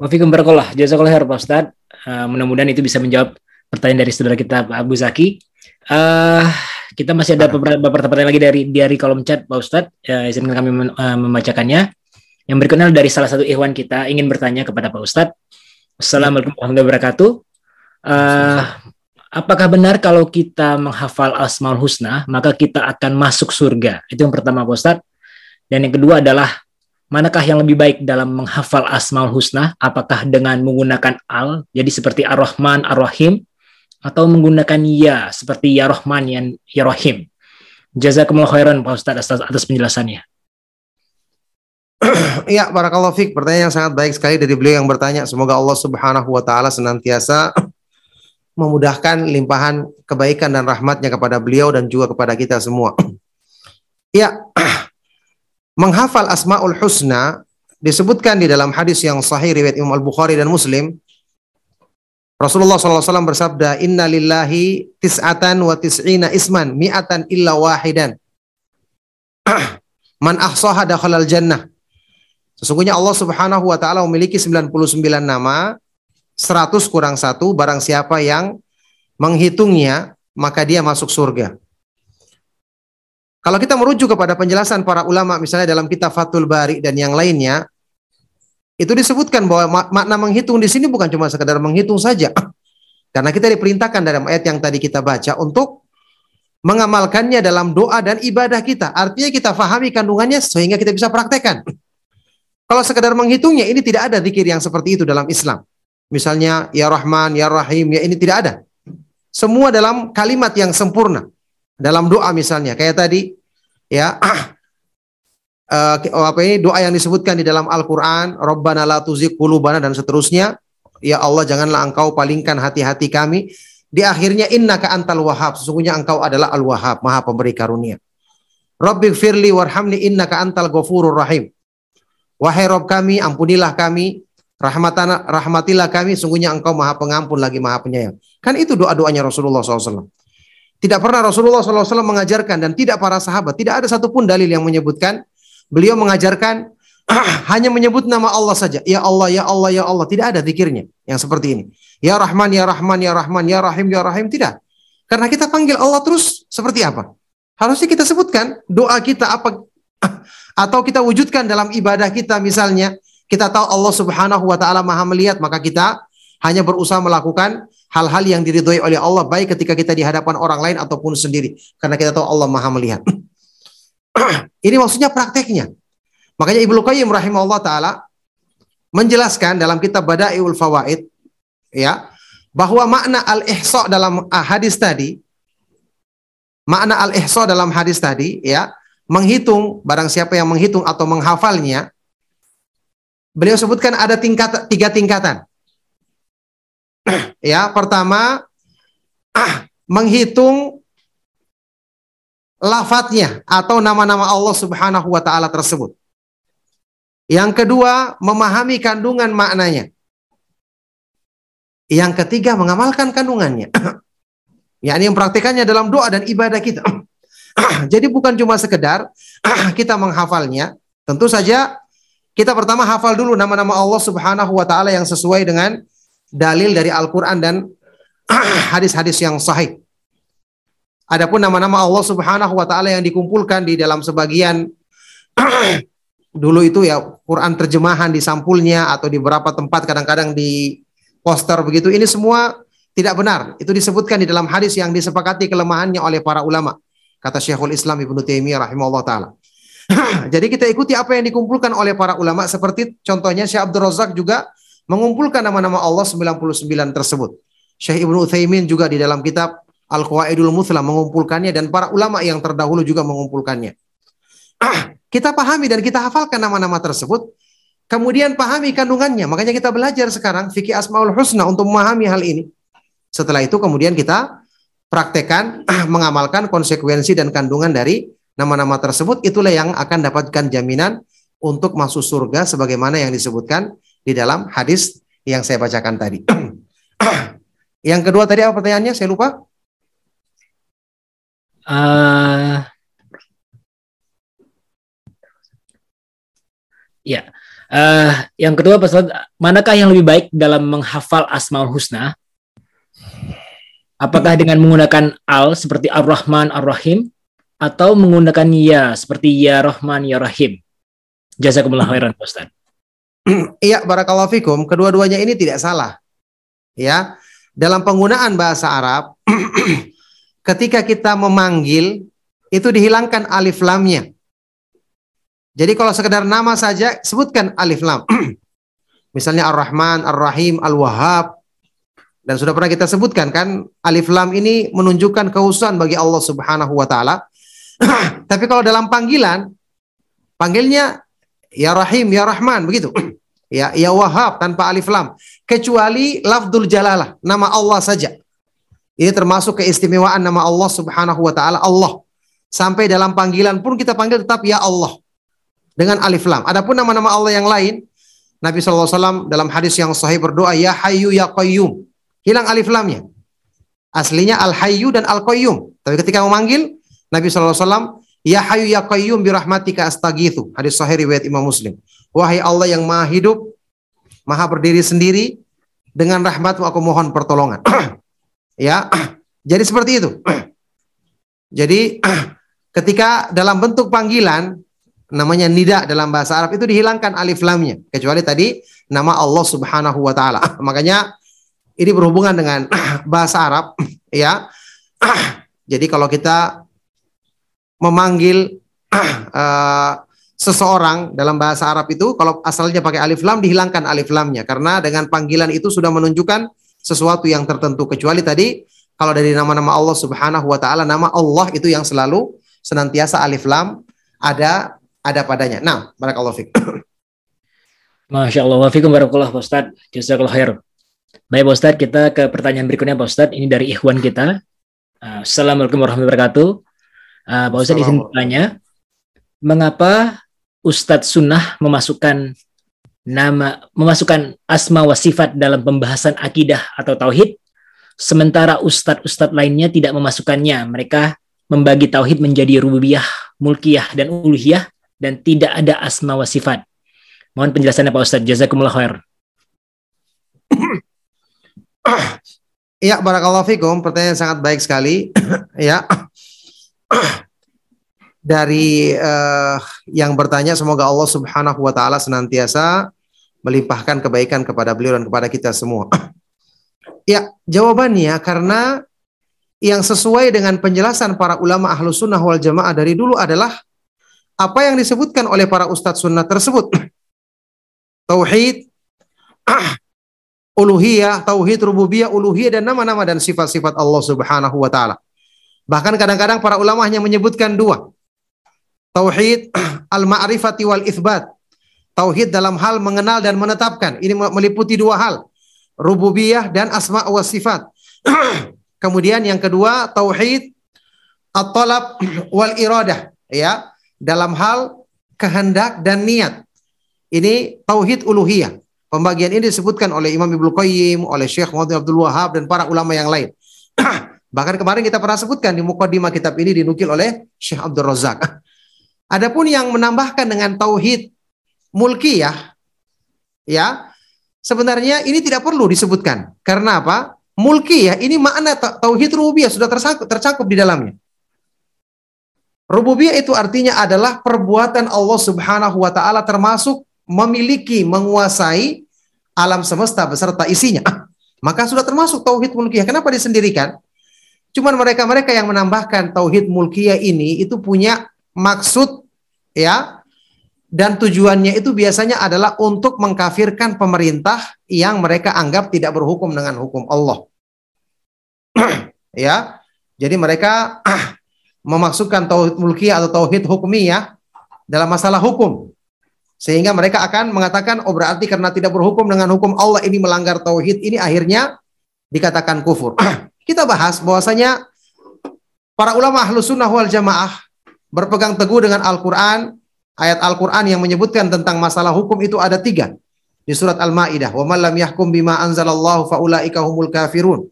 Wafikum barakallah. Jazakallah khair Pak Ustaz. Uh, mudah-mudahan itu bisa menjawab pertanyaan dari saudara kita Pak Abu Zaki. Uh, kita masih ada beberapa pertanyaan lagi dari dari kolom chat Pak Ustadz. Ya, izinkan kami uh, membacakannya. Yang berikutnya dari salah satu ikhwan kita ingin bertanya kepada Pak Ustadz. Assalamualaikum warahmatullahi wabarakatuh. Uh, apakah benar kalau kita menghafal Asmaul Husna, maka kita akan masuk surga? Itu yang pertama, Pak Ustadz. Dan yang kedua adalah, manakah yang lebih baik dalam menghafal Asmaul Husna? Apakah dengan menggunakan al, jadi seperti Ar-Rahman, Ar-Rahim, atau menggunakan ya, seperti Ya Rahman, Ya Rahim? Jazakumullah khairan, Pak Ustadz, atas, penjelasannya. Iya, barakallahu fiik. Pertanyaan yang sangat baik sekali dari beliau yang bertanya. Semoga Allah Subhanahu wa taala senantiasa memudahkan limpahan kebaikan dan rahmatnya kepada beliau dan juga kepada kita semua. Ya, menghafal Asmaul Husna disebutkan di dalam hadis yang sahih riwayat Imam Al-Bukhari dan Muslim. Rasulullah SAW bersabda, Inna lillahi tis'atan wa tis'ina isman, mi'atan illa wahidan. Man ahsaha dakhalal jannah. Sesungguhnya Allah Subhanahu wa taala memiliki 99 nama, 100 kurang satu barang siapa yang menghitungnya maka dia masuk surga. Kalau kita merujuk kepada penjelasan para ulama misalnya dalam kitab Fathul Bari dan yang lainnya itu disebutkan bahwa makna menghitung di sini bukan cuma sekedar menghitung saja. Karena kita diperintahkan dalam ayat yang tadi kita baca untuk mengamalkannya dalam doa dan ibadah kita. Artinya kita fahami kandungannya sehingga kita bisa praktekkan. Kalau sekedar menghitungnya ini tidak ada zikir yang seperti itu dalam Islam. Misalnya ya Rahman, ya Rahim, ya ini tidak ada. Semua dalam kalimat yang sempurna. Dalam doa misalnya kayak tadi ya uh, apa ini doa yang disebutkan di dalam Al-Qur'an, Rabbana la qulubana dan seterusnya. Ya Allah janganlah engkau palingkan hati-hati kami. Di akhirnya innaka antal wahhab. Sesungguhnya engkau adalah al-wahhab, maha pemberi karunia. Rabbi firli warhamni innaka antal ghafurur rahim. Wahai Rob kami, ampunilah kami, rahmatan, rahmatilah kami, sungguhnya engkau maha pengampun lagi maha penyayang. Kan itu doa-doanya Rasulullah SAW. Tidak pernah Rasulullah SAW mengajarkan dan tidak para sahabat, tidak ada satupun dalil yang menyebutkan beliau mengajarkan hanya menyebut nama Allah saja. Ya Allah, ya Allah, ya Allah. Tidak ada zikirnya yang seperti ini. Ya Rahman, ya Rahman, ya Rahman, ya Rahim, ya Rahim. Tidak. Karena kita panggil Allah terus seperti apa? Harusnya kita sebutkan doa kita apa atau kita wujudkan dalam ibadah kita misalnya kita tahu Allah Subhanahu wa taala Maha melihat maka kita hanya berusaha melakukan hal-hal yang diridhoi oleh Allah baik ketika kita di hadapan orang lain ataupun sendiri karena kita tahu Allah Maha melihat. Ini maksudnya prakteknya. Makanya Ibnu Qayyim rahimahullah taala menjelaskan dalam kitab Bada'iul Fawaid ya bahwa makna al-ihsa dalam hadis tadi makna al-ihsa dalam hadis tadi ya menghitung, barang siapa yang menghitung atau menghafalnya, beliau sebutkan ada tingkat tiga tingkatan. ya, pertama menghitung lafadznya atau nama-nama Allah Subhanahu wa taala tersebut. Yang kedua, memahami kandungan maknanya. Yang ketiga, mengamalkan kandungannya. ya, ini yang praktikannya dalam doa dan ibadah kita. Jadi bukan cuma sekedar kita menghafalnya, tentu saja kita pertama hafal dulu nama-nama Allah Subhanahu wa taala yang sesuai dengan dalil dari Al-Qur'an dan hadis-hadis yang sahih. Adapun nama-nama Allah Subhanahu wa taala yang dikumpulkan di dalam sebagian dulu itu ya Quran terjemahan di sampulnya atau di beberapa tempat kadang-kadang di poster begitu ini semua tidak benar. Itu disebutkan di dalam hadis yang disepakati kelemahannya oleh para ulama kata Syekhul Islam Ibnu Taimiyah rahimahullah taala. Jadi kita ikuti apa yang dikumpulkan oleh para ulama seperti contohnya Syekh Abdul Razak juga mengumpulkan nama-nama Allah 99 tersebut. Syekh Ibnu Utsaimin juga di dalam kitab Al-Qawaidul Muthla mengumpulkannya dan para ulama yang terdahulu juga mengumpulkannya. kita pahami dan kita hafalkan nama-nama tersebut, kemudian pahami kandungannya. Makanya kita belajar sekarang fikih Asmaul Husna untuk memahami hal ini. Setelah itu kemudian kita praktekkan, mengamalkan konsekuensi dan kandungan dari nama-nama tersebut, itulah yang akan dapatkan jaminan untuk masuk surga sebagaimana yang disebutkan di dalam hadis yang saya bacakan tadi. yang kedua tadi apa pertanyaannya? Saya lupa. Uh, ya, uh, yang kedua Pak manakah yang lebih baik dalam menghafal Asmaul Husna? Apakah dengan menggunakan al seperti Ar-Rahman Ar-Rahim atau menggunakan ya seperti ya Rahman ya Rahim? Jazakumullah khairan Ustaz. Iya, barakallahu fikum. Kedua-duanya ini tidak salah. Ya. Dalam penggunaan bahasa Arab ketika kita memanggil itu dihilangkan alif lamnya. Jadi kalau sekedar nama saja sebutkan alif lam. Misalnya Ar-Rahman, Ar-Rahim, Al-Wahhab, dan sudah pernah kita sebutkan kan, alif lam ini menunjukkan keusuhan bagi Allah Subhanahu wa taala. Tapi kalau dalam panggilan, panggilnya ya Rahim, ya Rahman, begitu. ya, ya Wahab tanpa alif lam. Kecuali lafdul jalalah, nama Allah saja. Ini termasuk keistimewaan nama Allah Subhanahu wa taala, Allah. Sampai dalam panggilan pun kita panggil tetap ya Allah dengan alif lam. Adapun nama-nama Allah yang lain, Nabi SAW dalam hadis yang sahih berdoa, Ya Hayyu Ya Qayyum. Hilang alif lamnya. Aslinya Al-Hayyu dan Al-Qayyum. Tapi ketika memanggil, Nabi SAW, Ya Hayyu Ya Qayyum birahmatika astagithu. Hadis sahih riwayat Imam Muslim. Wahai Allah yang maha hidup, maha berdiri sendiri, dengan rahmatmu aku mohon pertolongan. ya, jadi seperti itu. jadi ketika dalam bentuk panggilan, namanya nida dalam bahasa Arab itu dihilangkan alif lamnya. Kecuali tadi nama Allah subhanahu wa ta'ala. Makanya ini berhubungan dengan bahasa Arab ya. Jadi kalau kita memanggil uh, seseorang dalam bahasa Arab itu kalau asalnya pakai alif lam dihilangkan alif lamnya karena dengan panggilan itu sudah menunjukkan sesuatu yang tertentu kecuali tadi kalau dari nama-nama Allah Subhanahu wa taala nama Allah itu yang selalu senantiasa alif lam ada ada padanya. Nah, barakallahu fiik. Masya Allah, wa fikum barakallah Ustaz. Jazakallah khair. Baik Pak Ustadz, kita ke pertanyaan berikutnya Pak Ustadz. Ini dari Ikhwan kita. Uh, Assalamualaikum warahmatullahi wabarakatuh. Uh, Pak Ustadz izin bertanya, mengapa Ustadz Sunnah memasukkan nama, memasukkan asma wa sifat dalam pembahasan akidah atau tauhid, sementara Ustadz-Ustadz lainnya tidak memasukkannya. Mereka membagi tauhid menjadi rububiyah, mulkiyah, dan uluhiyah, dan tidak ada asma wa sifat. Mohon penjelasannya Pak Ustadz. Jazakumullah khair. Ya, barakallahu fikum. Pertanyaan sangat baik sekali. ya. Dari uh, yang bertanya semoga Allah Subhanahu wa taala senantiasa melimpahkan kebaikan kepada beliau dan kepada kita semua. ya, jawabannya karena yang sesuai dengan penjelasan para ulama ahlu sunnah wal jamaah dari dulu adalah apa yang disebutkan oleh para ustadz sunnah tersebut. Tauhid, uluhiyah, tauhid rububiyah, uluhiyah dan nama-nama dan sifat-sifat Allah Subhanahu wa taala. Bahkan kadang-kadang para ulama hanya menyebutkan dua. Tauhid al-ma'rifati wal itsbat. Tauhid dalam hal mengenal dan menetapkan. Ini meliputi dua hal. Rububiyah dan asma wa sifat. Kemudian yang kedua tauhid at-talab wal iradah, ya, dalam hal kehendak dan niat. Ini tauhid uluhiyah. Pembagian ini disebutkan oleh Imam Ibnu Qayyim, oleh Syekh Muhammad Abdul Wahab dan para ulama yang lain. Bahkan kemarin kita pernah sebutkan di mukadimah kitab ini dinukil oleh Syekh Abdul Razak. Adapun yang menambahkan dengan tauhid mulkiyah ya, sebenarnya ini tidak perlu disebutkan. Karena apa? Mulkiyah ini makna tauhid rububiyah sudah tercakup, tercakup di dalamnya. Rububiyah itu artinya adalah perbuatan Allah Subhanahu wa taala termasuk memiliki, menguasai alam semesta beserta isinya. Maka sudah termasuk tauhid mulkiyah. Kenapa disendirikan? Cuman mereka-mereka yang menambahkan tauhid mulkiyah ini itu punya maksud ya dan tujuannya itu biasanya adalah untuk mengkafirkan pemerintah yang mereka anggap tidak berhukum dengan hukum Allah. ya. Jadi mereka memasukkan tauhid mulkiyah atau tauhid hukumiyah dalam masalah hukum. Sehingga mereka akan mengatakan, oh berarti karena tidak berhukum dengan hukum Allah ini melanggar tauhid, ini akhirnya dikatakan kufur. Kita bahas bahwasanya para ulama ahlus sunnah wal jamaah berpegang teguh dengan Al-Quran, ayat Al-Quran yang menyebutkan tentang masalah hukum itu ada tiga. Di surat Al-Ma'idah, lam yahkum bima anzalallahu faulaika humul kafirun.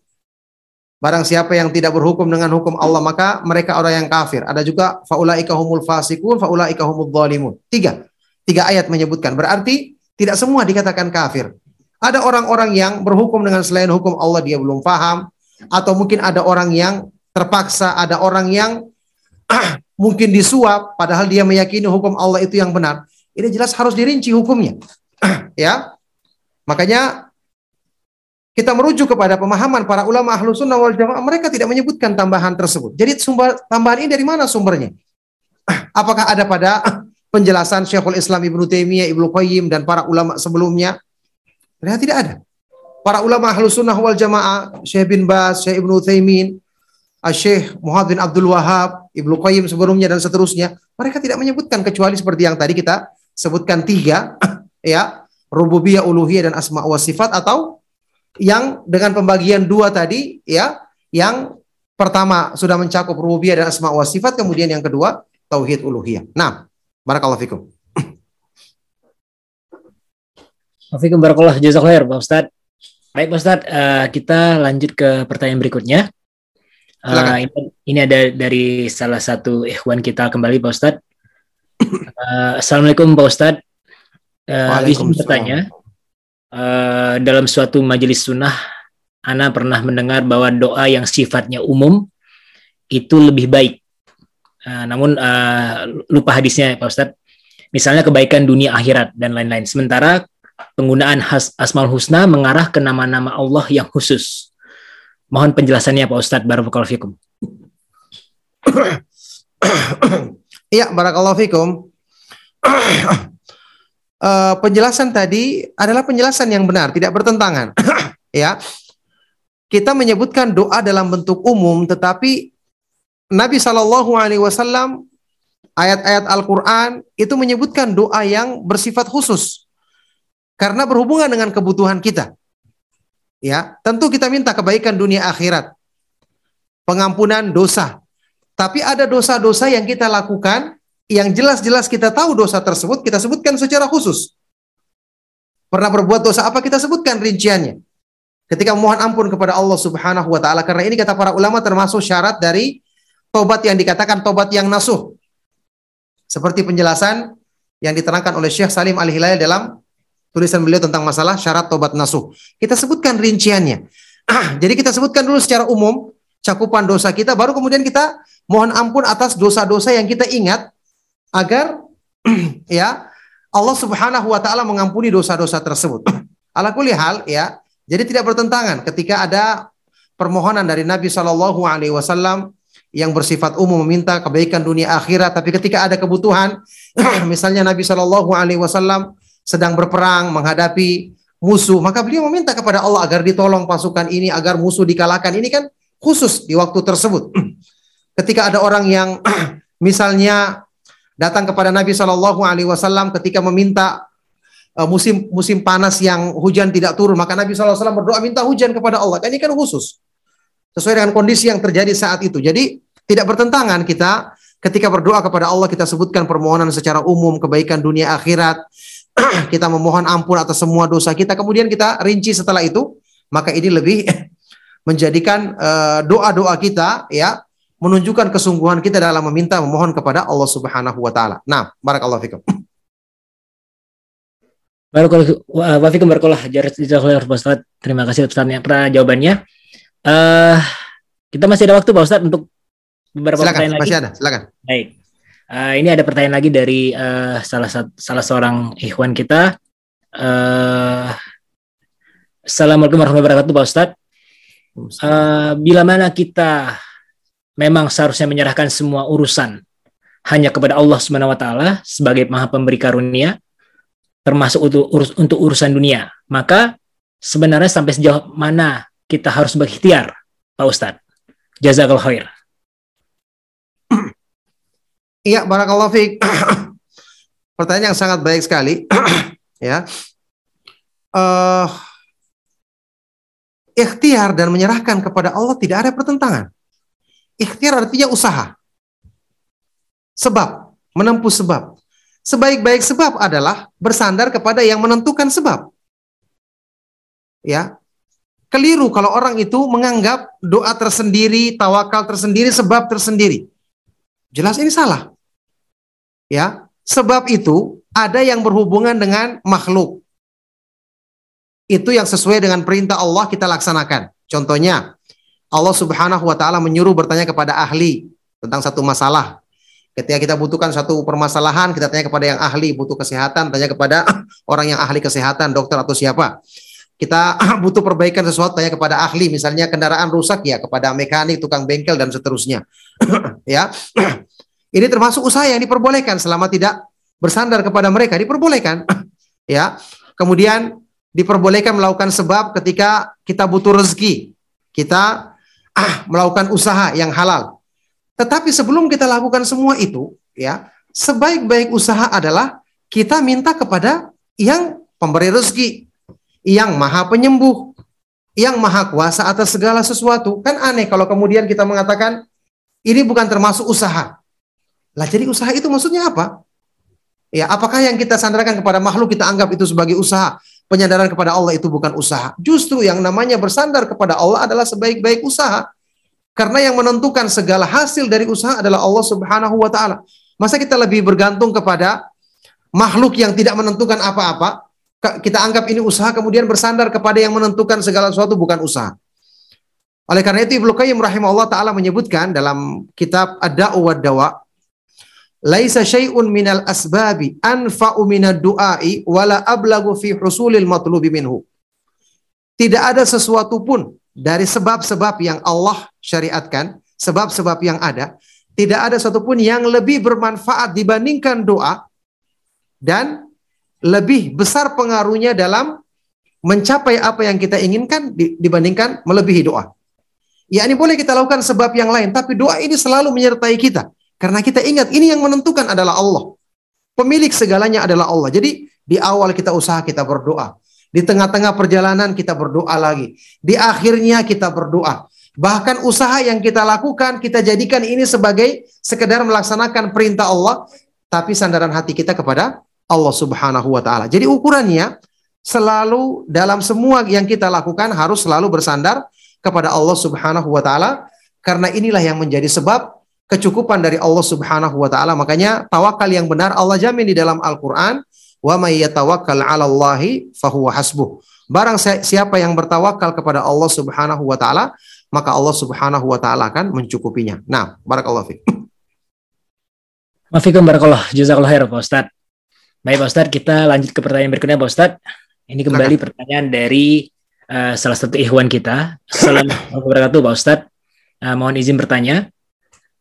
Barang siapa yang tidak berhukum dengan hukum Allah maka mereka orang yang kafir. Ada juga faulaika humul fasikun, faulaika humul zalimun. Tiga. Tiga ayat menyebutkan. Berarti tidak semua dikatakan kafir. Ada orang-orang yang berhukum dengan selain hukum Allah dia belum paham atau mungkin ada orang yang terpaksa, ada orang yang mungkin disuap padahal dia meyakini hukum Allah itu yang benar. Ini jelas harus dirinci hukumnya. ya. Makanya kita merujuk kepada pemahaman para ulama ahlu sunnah wal jamaah, mereka tidak menyebutkan tambahan tersebut. Jadi sumber tambahan ini dari mana sumbernya? Apakah ada pada penjelasan Syekhul Islam Ibnu Taimiyah, Ibnu Qayyim dan para ulama sebelumnya? Ternyata tidak ada. Para ulama ahlu sunnah wal jamaah, Syekh bin Bas, Syekh Ibnu Taimin, Syekh Muhammad bin Abdul Wahab, Ibnu Qayyim sebelumnya dan seterusnya, mereka tidak menyebutkan kecuali seperti yang tadi kita sebutkan tiga, ya, rububiyah, uluhiyah dan asma wa sifat atau yang dengan pembagian dua tadi ya, yang pertama sudah mencakup rububiyah dan asma wa sifat, kemudian yang kedua tauhid uluhiyah. Nah, barakallahu fikum. Fikum barakallah jazakallah Pak Ustaz. Baik Pak Ustaz, uh, kita lanjut ke pertanyaan berikutnya. Uh, ini, ini ada dari salah satu ikhwan kita kembali Pak Ustaz. Uh, Assalamualaikum Pak Ustaz. Uh, izin bertanya, uh, dalam suatu majelis sunnah, Ana pernah mendengar bahwa doa yang sifatnya umum itu lebih baik. Uh, namun uh, lupa hadisnya Pak Ustadz. Misalnya kebaikan dunia akhirat dan lain-lain. Sementara penggunaan has, asmal husna mengarah ke nama-nama Allah yang khusus. Mohon penjelasannya Pak Ustadz Barakallahu Fikum. Iya, Barakallahu Fikum uh, penjelasan tadi adalah penjelasan yang benar, tidak bertentangan. ya. Kita menyebutkan doa dalam bentuk umum tetapi Nabi Shallallahu alaihi wasallam ayat-ayat Al-Qur'an itu menyebutkan doa yang bersifat khusus. Karena berhubungan dengan kebutuhan kita. Ya, tentu kita minta kebaikan dunia akhirat. Pengampunan dosa. Tapi ada dosa-dosa yang kita lakukan yang jelas-jelas kita tahu dosa tersebut, kita sebutkan secara khusus. Pernah berbuat dosa apa kita sebutkan rinciannya. Ketika memohon ampun kepada Allah Subhanahu wa taala karena ini kata para ulama termasuk syarat dari tobat yang dikatakan tobat yang nasuh. Seperti penjelasan yang diterangkan oleh Syekh Salim Al-Hilal dalam tulisan beliau tentang masalah syarat tobat nasuh. Kita sebutkan rinciannya. Jadi kita sebutkan dulu secara umum cakupan dosa kita baru kemudian kita mohon ampun atas dosa-dosa yang kita ingat agar ya Allah Subhanahu wa taala mengampuni dosa-dosa tersebut. Ala hal ya, jadi tidak bertentangan ketika ada permohonan dari Nabi Shallallahu alaihi wasallam yang bersifat umum meminta kebaikan dunia akhirat tapi ketika ada kebutuhan misalnya Nabi Shallallahu alaihi wasallam sedang berperang menghadapi musuh maka beliau meminta kepada Allah agar ditolong pasukan ini agar musuh dikalahkan ini kan khusus di waktu tersebut ketika ada orang yang misalnya datang kepada Nabi Shallallahu Alaihi Wasallam ketika meminta uh, musim musim panas yang hujan tidak turun, maka Nabi Shallallahu Alaihi Wasallam berdoa minta hujan kepada Allah. Ini kan khusus sesuai dengan kondisi yang terjadi saat itu. Jadi tidak bertentangan kita ketika berdoa kepada Allah kita sebutkan permohonan secara umum kebaikan dunia akhirat. kita memohon ampun atas semua dosa kita. Kemudian kita rinci setelah itu, maka ini lebih menjadikan uh, doa-doa kita ya menunjukkan kesungguhan kita dalam meminta memohon kepada Allah Subhanahu wa taala. Nah, barakallahu fikum. Barakallahu fikum barakallahu Ustaz. Terima kasih Ustaz ya jawabannya. Uh, kita masih ada waktu Pak Ustaz untuk beberapa silakan, pertanyaan masih lagi. ada, silakan. Baik. Uh, ini ada pertanyaan lagi dari uh, salah salah seorang ikhwan kita. Uh, Assalamualaikum warahmatullahi wabarakatuh Pak Ustaz. Uh, bila mana kita memang seharusnya menyerahkan semua urusan hanya kepada Allah Subhanahu wa taala sebagai Maha Pemberi karunia termasuk untuk urus, untuk urusan dunia. Maka sebenarnya sampai sejauh mana kita harus berikhtiar, Pak Ustadz? Jazakallah khair. Iya, barakallahu fiik. Pertanyaan yang sangat baik sekali. ya. Uh, ikhtiar dan menyerahkan kepada Allah tidak ada pertentangan. Ikhtiar artinya usaha. Sebab, menempuh sebab. Sebaik-baik sebab adalah bersandar kepada yang menentukan sebab. Ya. Keliru kalau orang itu menganggap doa tersendiri, tawakal tersendiri, sebab tersendiri. Jelas ini salah. Ya. Sebab itu ada yang berhubungan dengan makhluk. Itu yang sesuai dengan perintah Allah kita laksanakan. Contohnya, Allah Subhanahu wa taala menyuruh bertanya kepada ahli tentang satu masalah. Ketika kita butuhkan satu permasalahan, kita tanya kepada yang ahli, butuh kesehatan, tanya kepada orang yang ahli kesehatan, dokter atau siapa. Kita butuh perbaikan sesuatu, tanya kepada ahli, misalnya kendaraan rusak ya kepada mekanik, tukang bengkel dan seterusnya. ya. Ini termasuk usaha yang diperbolehkan selama tidak bersandar kepada mereka, diperbolehkan. ya. Kemudian diperbolehkan melakukan sebab ketika kita butuh rezeki. Kita ah, melakukan usaha yang halal. Tetapi sebelum kita lakukan semua itu, ya, sebaik-baik usaha adalah kita minta kepada yang pemberi rezeki, yang maha penyembuh, yang maha kuasa atas segala sesuatu. Kan aneh kalau kemudian kita mengatakan ini bukan termasuk usaha. Lah jadi usaha itu maksudnya apa? Ya, apakah yang kita sandarkan kepada makhluk kita anggap itu sebagai usaha? Penyadaran kepada Allah itu bukan usaha. Justru yang namanya bersandar kepada Allah adalah sebaik-baik usaha. Karena yang menentukan segala hasil dari usaha adalah Allah Subhanahu wa taala. Masa kita lebih bergantung kepada makhluk yang tidak menentukan apa-apa? Kita anggap ini usaha kemudian bersandar kepada yang menentukan segala sesuatu bukan usaha. Oleh karena itu Ibnu Qayyim rahimahullah taala menyebutkan dalam kitab Ad-Da'u wa Dawa Laisa syai'un minal asbabi anfa'u minad du'ai wala ablagu fi husulil matlubi minhu. Tidak ada sesuatu pun dari sebab-sebab yang Allah syariatkan, sebab-sebab yang ada, tidak ada satupun yang lebih bermanfaat dibandingkan doa dan lebih besar pengaruhnya dalam mencapai apa yang kita inginkan dibandingkan melebihi doa. Ya ini boleh kita lakukan sebab yang lain, tapi doa ini selalu menyertai kita. Karena kita ingat ini yang menentukan adalah Allah. Pemilik segalanya adalah Allah. Jadi di awal kita usaha kita berdoa. Di tengah-tengah perjalanan kita berdoa lagi. Di akhirnya kita berdoa. Bahkan usaha yang kita lakukan, kita jadikan ini sebagai sekedar melaksanakan perintah Allah, tapi sandaran hati kita kepada Allah Subhanahu wa taala. Jadi ukurannya selalu dalam semua yang kita lakukan harus selalu bersandar kepada Allah Subhanahu wa taala karena inilah yang menjadi sebab kecukupan dari Allah Subhanahu wa taala. Makanya tawakal yang benar Allah jamin di dalam Al-Qur'an Wa may yatawakkal 'ala Allahi fahuwa hasbuh. Barang siapa yang bertawakal kepada Allah Subhanahu wa taala, maka Allah Subhanahu wa taala akan mencukupinya. Nah, barakallahu fiik. Mafikum barakallah. Jazakallah khair Pak Ustaz. Baik Pak Ustaz, kita lanjut ke pertanyaan berikutnya Pak Ustaz. Ini kembali pertanyaan dari uh, salah satu ikhwan kita. Assalamualaikum warahmatullahi wabarakatuh Pak Ustaz. Uh, mohon izin bertanya,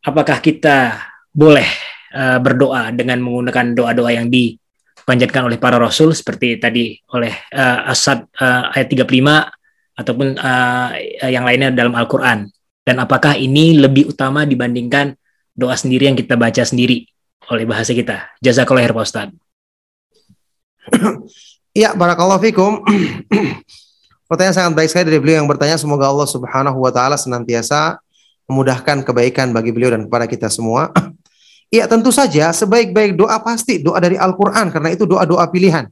apakah kita boleh uh, berdoa dengan menggunakan doa-doa yang di dipanjatkan oleh para rasul seperti tadi oleh uh, Asad uh, ayat 35 ataupun uh, yang lainnya dalam Al-Qur'an. Dan apakah ini lebih utama dibandingkan doa sendiri yang kita baca sendiri oleh bahasa kita? Jazakallah khair Ustaz. Ya, barakallahu fikum. Pertanyaan sangat baik sekali dari beliau yang bertanya. Semoga Allah Subhanahu wa taala senantiasa memudahkan kebaikan bagi beliau dan kepada kita semua. Ya tentu saja sebaik-baik doa pasti doa dari Al-Quran karena itu doa-doa pilihan.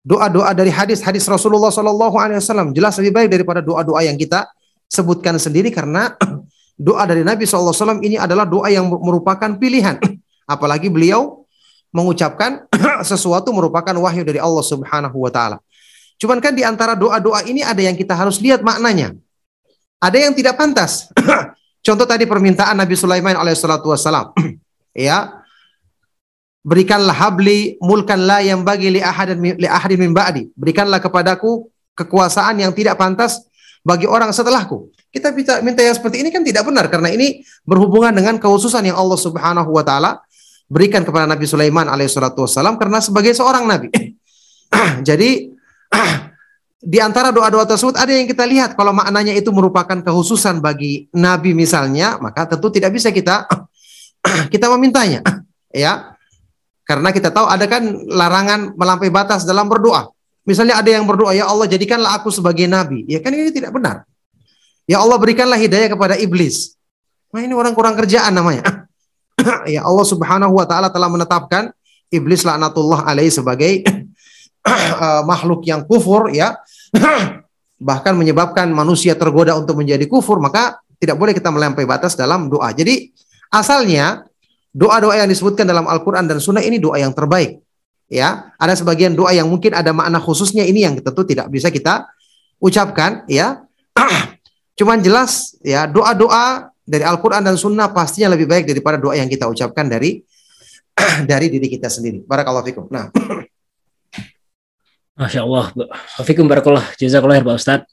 Doa-doa dari hadis-hadis Rasulullah Sallallahu Alaihi Wasallam jelas lebih baik daripada doa-doa yang kita sebutkan sendiri karena doa dari Nabi SAW ini adalah doa yang merupakan pilihan. Apalagi beliau mengucapkan sesuatu merupakan wahyu dari Allah Subhanahu Wa Taala. Cuman kan di antara doa-doa ini ada yang kita harus lihat maknanya. Ada yang tidak pantas. Contoh tadi permintaan Nabi Sulaiman alaihissalatu wassalam. ya berikanlah habli mulkan la yang bagi li ahadin li ahadin min ba'di berikanlah kepadaku kekuasaan yang tidak pantas bagi orang setelahku kita minta, minta yang seperti ini kan tidak benar karena ini berhubungan dengan kekhususan yang Allah Subhanahu wa taala berikan kepada Nabi Sulaiman alaihissalatu wassalam karena sebagai seorang nabi. Jadi di antara doa-doa tersebut ada yang kita lihat kalau maknanya itu merupakan kekhususan bagi nabi misalnya, maka tentu tidak bisa kita kita memintanya, ya. Karena kita tahu ada kan larangan melampaui batas dalam berdoa. Misalnya ada yang berdoa, ya Allah jadikanlah aku sebagai nabi. Ya kan ini tidak benar. Ya Allah berikanlah hidayah kepada iblis. Nah ini orang kurang kerjaan namanya. ya Allah subhanahu wa ta'ala telah menetapkan iblis laknatullah alaih sebagai uh, makhluk yang kufur ya. bahkan menyebabkan manusia tergoda untuk menjadi kufur, maka tidak boleh kita melampaui batas dalam doa. Jadi asalnya doa-doa yang disebutkan dalam Al-Quran dan Sunnah ini doa yang terbaik ya ada sebagian doa yang mungkin ada makna khususnya ini yang tentu tidak bisa kita ucapkan ya cuman jelas ya doa-doa dari Al-Quran dan Sunnah pastinya lebih baik daripada doa yang kita ucapkan dari dari diri kita sendiri. Barakallahu fikum. Nah. Masya Allah. Fikum barakallah. Jazakallah Pak Ustadz.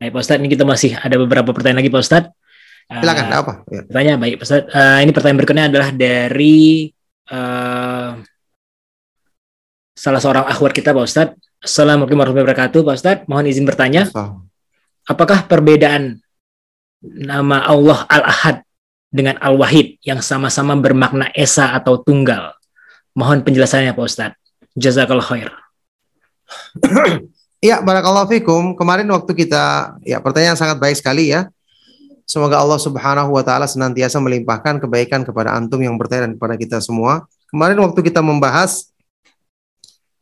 Baik Pak Ustadz, ini kita masih ada beberapa pertanyaan lagi Pak Ustadz. Silakan, uh, apa? Ya. Pertanyaan baik Pak Ustadz. Uh, ini pertanyaan berikutnya adalah dari uh, salah seorang akhwat kita Pak Ustadz. Assalamualaikum warahmatullahi wabarakatuh Pak Ustadz. Mohon izin bertanya. Apakah perbedaan nama Allah Al-Ahad dengan Al-Wahid yang sama-sama bermakna Esa atau Tunggal? Mohon penjelasannya Pak Ustadz. Jazakallah khair. Iya, barakallahu fikum. Kemarin waktu kita ya pertanyaan sangat baik sekali ya. Semoga Allah Subhanahu wa taala senantiasa melimpahkan kebaikan kepada antum yang bertanya dan kepada kita semua. Kemarin waktu kita membahas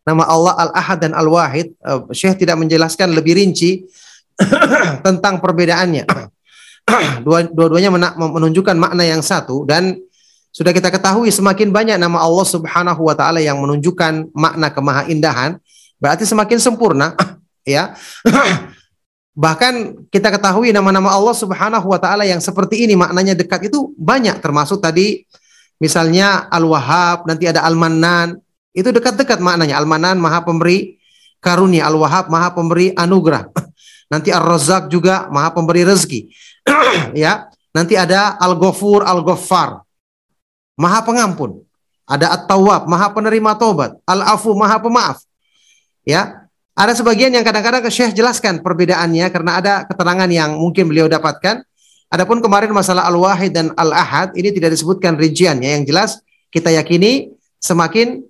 nama Allah Al-Ahad dan Al-Wahid, uh, Syekh tidak menjelaskan lebih rinci tentang perbedaannya. Dua-duanya menunjukkan makna yang satu dan sudah kita ketahui semakin banyak nama Allah Subhanahu wa taala yang menunjukkan makna kemahaindahan, berarti semakin sempurna, ya. Bahkan kita ketahui nama-nama Allah Subhanahu wa taala yang seperti ini maknanya dekat itu banyak termasuk tadi misalnya Al-Wahhab, nanti ada Al-Mannan, itu dekat-dekat maknanya. Al-Manan maha pemberi karunia, Al-Wahhab maha pemberi anugerah. Nanti Ar-Razzaq juga maha pemberi rezeki. ya. Nanti ada Al-Ghafur, Al-Ghaffar. Maha pengampun. Ada At-Tawwab, maha penerima tobat. Al-Afu, maha pemaaf. Ya. Ada sebagian yang kadang-kadang ke Syekh jelaskan perbedaannya karena ada keterangan yang mungkin beliau dapatkan. Adapun kemarin masalah Al-Wahid dan Al-Ahad ini tidak disebutkan rinciannya. Yang jelas kita yakini semakin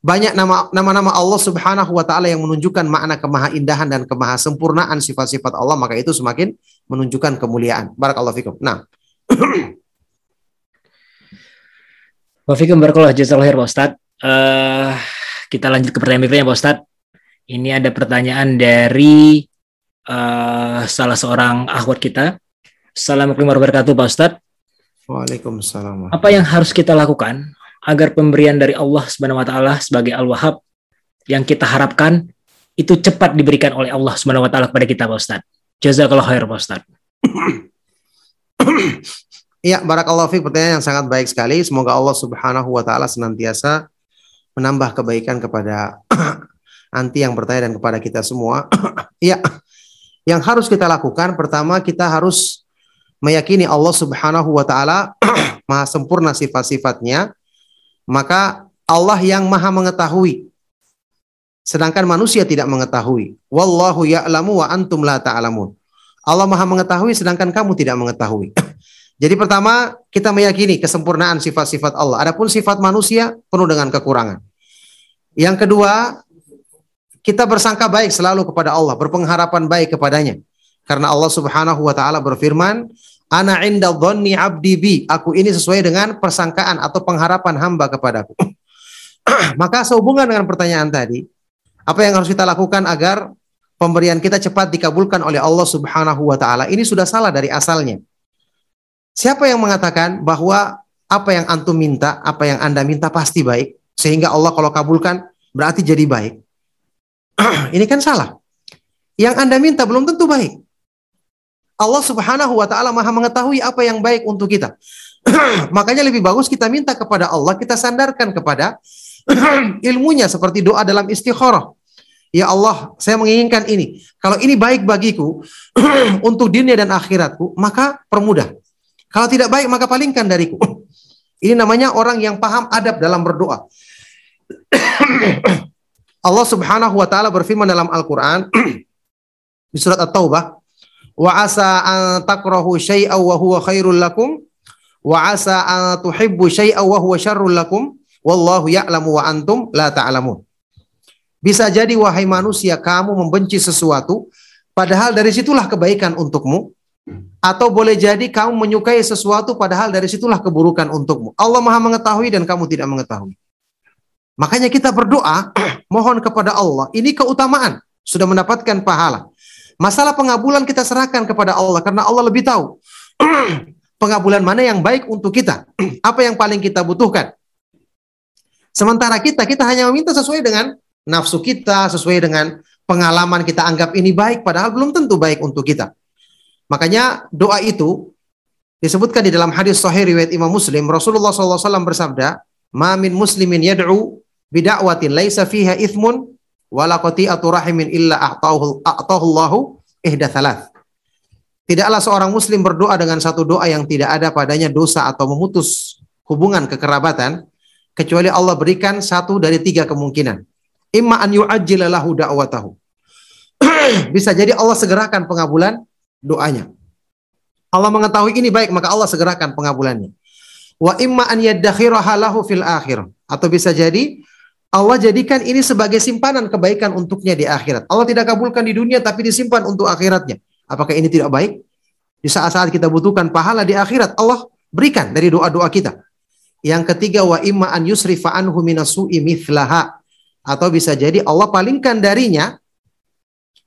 banyak nama nama Allah Subhanahu wa taala yang menunjukkan makna kemahaindahan dan kemahasempurnaan sifat-sifat Allah, maka itu semakin menunjukkan kemuliaan. Barakallahu fikum. Nah. Wafikum barakallahu jazakallahu Pak Ustaz. Uh, kita lanjut ke pertanyaan berikutnya Ustaz. Ini ada pertanyaan dari uh, salah seorang akhwat kita. Assalamualaikum warahmatullahi wabarakatuh Pak Ustaz. Waalaikumsalam. Apa yang harus kita lakukan agar pemberian dari Allah Subhanahu wa taala sebagai Al-Wahhab yang kita harapkan itu cepat diberikan oleh Allah Subhanahu wa taala kepada kita Pak Ustaz. Jazakallahu khair Pak Ustaz. Iya, barakallahu fiik pertanyaan yang sangat baik sekali. Semoga Allah Subhanahu wa taala senantiasa menambah kebaikan kepada anti yang bertanya dan kepada kita semua. Iya. yang harus kita lakukan pertama kita harus meyakini Allah Subhanahu wa taala maha sempurna sifat-sifatnya maka Allah yang maha mengetahui. Sedangkan manusia tidak mengetahui. Wallahu ya'lamu wa antum la ta'lamun. Allah maha mengetahui sedangkan kamu tidak mengetahui. Jadi pertama kita meyakini kesempurnaan sifat-sifat Allah. Adapun sifat manusia penuh dengan kekurangan. Yang kedua, kita bersangka baik selalu kepada Allah, berpengharapan baik kepadanya. Karena Allah Subhanahu wa taala berfirman, Ana inda dhanni abdi bi. Aku ini sesuai dengan persangkaan atau pengharapan hamba kepadaku. Maka sehubungan dengan pertanyaan tadi, apa yang harus kita lakukan agar pemberian kita cepat dikabulkan oleh Allah Subhanahu wa taala? Ini sudah salah dari asalnya. Siapa yang mengatakan bahwa apa yang antum minta, apa yang Anda minta pasti baik, sehingga Allah kalau kabulkan berarti jadi baik? Ini kan salah. Yang Anda minta belum tentu baik. Allah Subhanahu wa taala Maha mengetahui apa yang baik untuk kita. Makanya lebih bagus kita minta kepada Allah, kita sandarkan kepada ilmunya seperti doa dalam istikharah. Ya Allah, saya menginginkan ini. Kalau ini baik bagiku untuk dunia dan akhiratku, maka permudah. Kalau tidak baik, maka palingkan dariku. Ini namanya orang yang paham adab dalam berdoa. Allah Subhanahu wa taala berfirman dalam Al-Qur'an di surat At-Taubah wa asa an takrahu syai'aw wa huwa khairul lakum wa asa an tuhibbu syai'aw wa huwa syarrul lakum wallahu ya'lamu wa antum la ta'lamun. Bisa jadi wahai manusia kamu membenci sesuatu padahal dari situlah kebaikan untukmu atau boleh jadi kamu menyukai sesuatu padahal dari situlah keburukan untukmu. Allah Maha mengetahui dan kamu tidak mengetahui. Makanya kita berdoa mohon kepada Allah. Ini keutamaan sudah mendapatkan pahala. Masalah pengabulan kita serahkan kepada Allah karena Allah lebih tahu pengabulan mana yang baik untuk kita. Apa yang paling kita butuhkan. Sementara kita kita hanya meminta sesuai dengan nafsu kita, sesuai dengan pengalaman kita anggap ini baik padahal belum tentu baik untuk kita. Makanya doa itu disebutkan di dalam hadis sahih riwayat Imam Muslim, Rasulullah SAW bersabda, "Ma min muslimin yad'u bida'watin laisa fiha ithmun wala qati'atu rahimin illa a'tahu Allahu ihda thalath." Tidaklah seorang muslim berdoa dengan satu doa yang tidak ada padanya dosa atau memutus hubungan kekerabatan kecuali Allah berikan satu dari tiga kemungkinan. Imma an yu'ajjila lahu da'watahu. Bisa jadi Allah segerakan pengabulan doanya. Allah mengetahui ini baik, maka Allah segerakan pengabulannya. Wa imma an fil akhir. Atau bisa jadi Allah jadikan ini sebagai simpanan kebaikan untuknya di akhirat. Allah tidak kabulkan di dunia tapi disimpan untuk akhiratnya. Apakah ini tidak baik? Di saat-saat kita butuhkan pahala di akhirat, Allah berikan dari doa-doa kita. Yang ketiga wa imma an yusrifa anhu minasu'i. Atau bisa jadi Allah palingkan darinya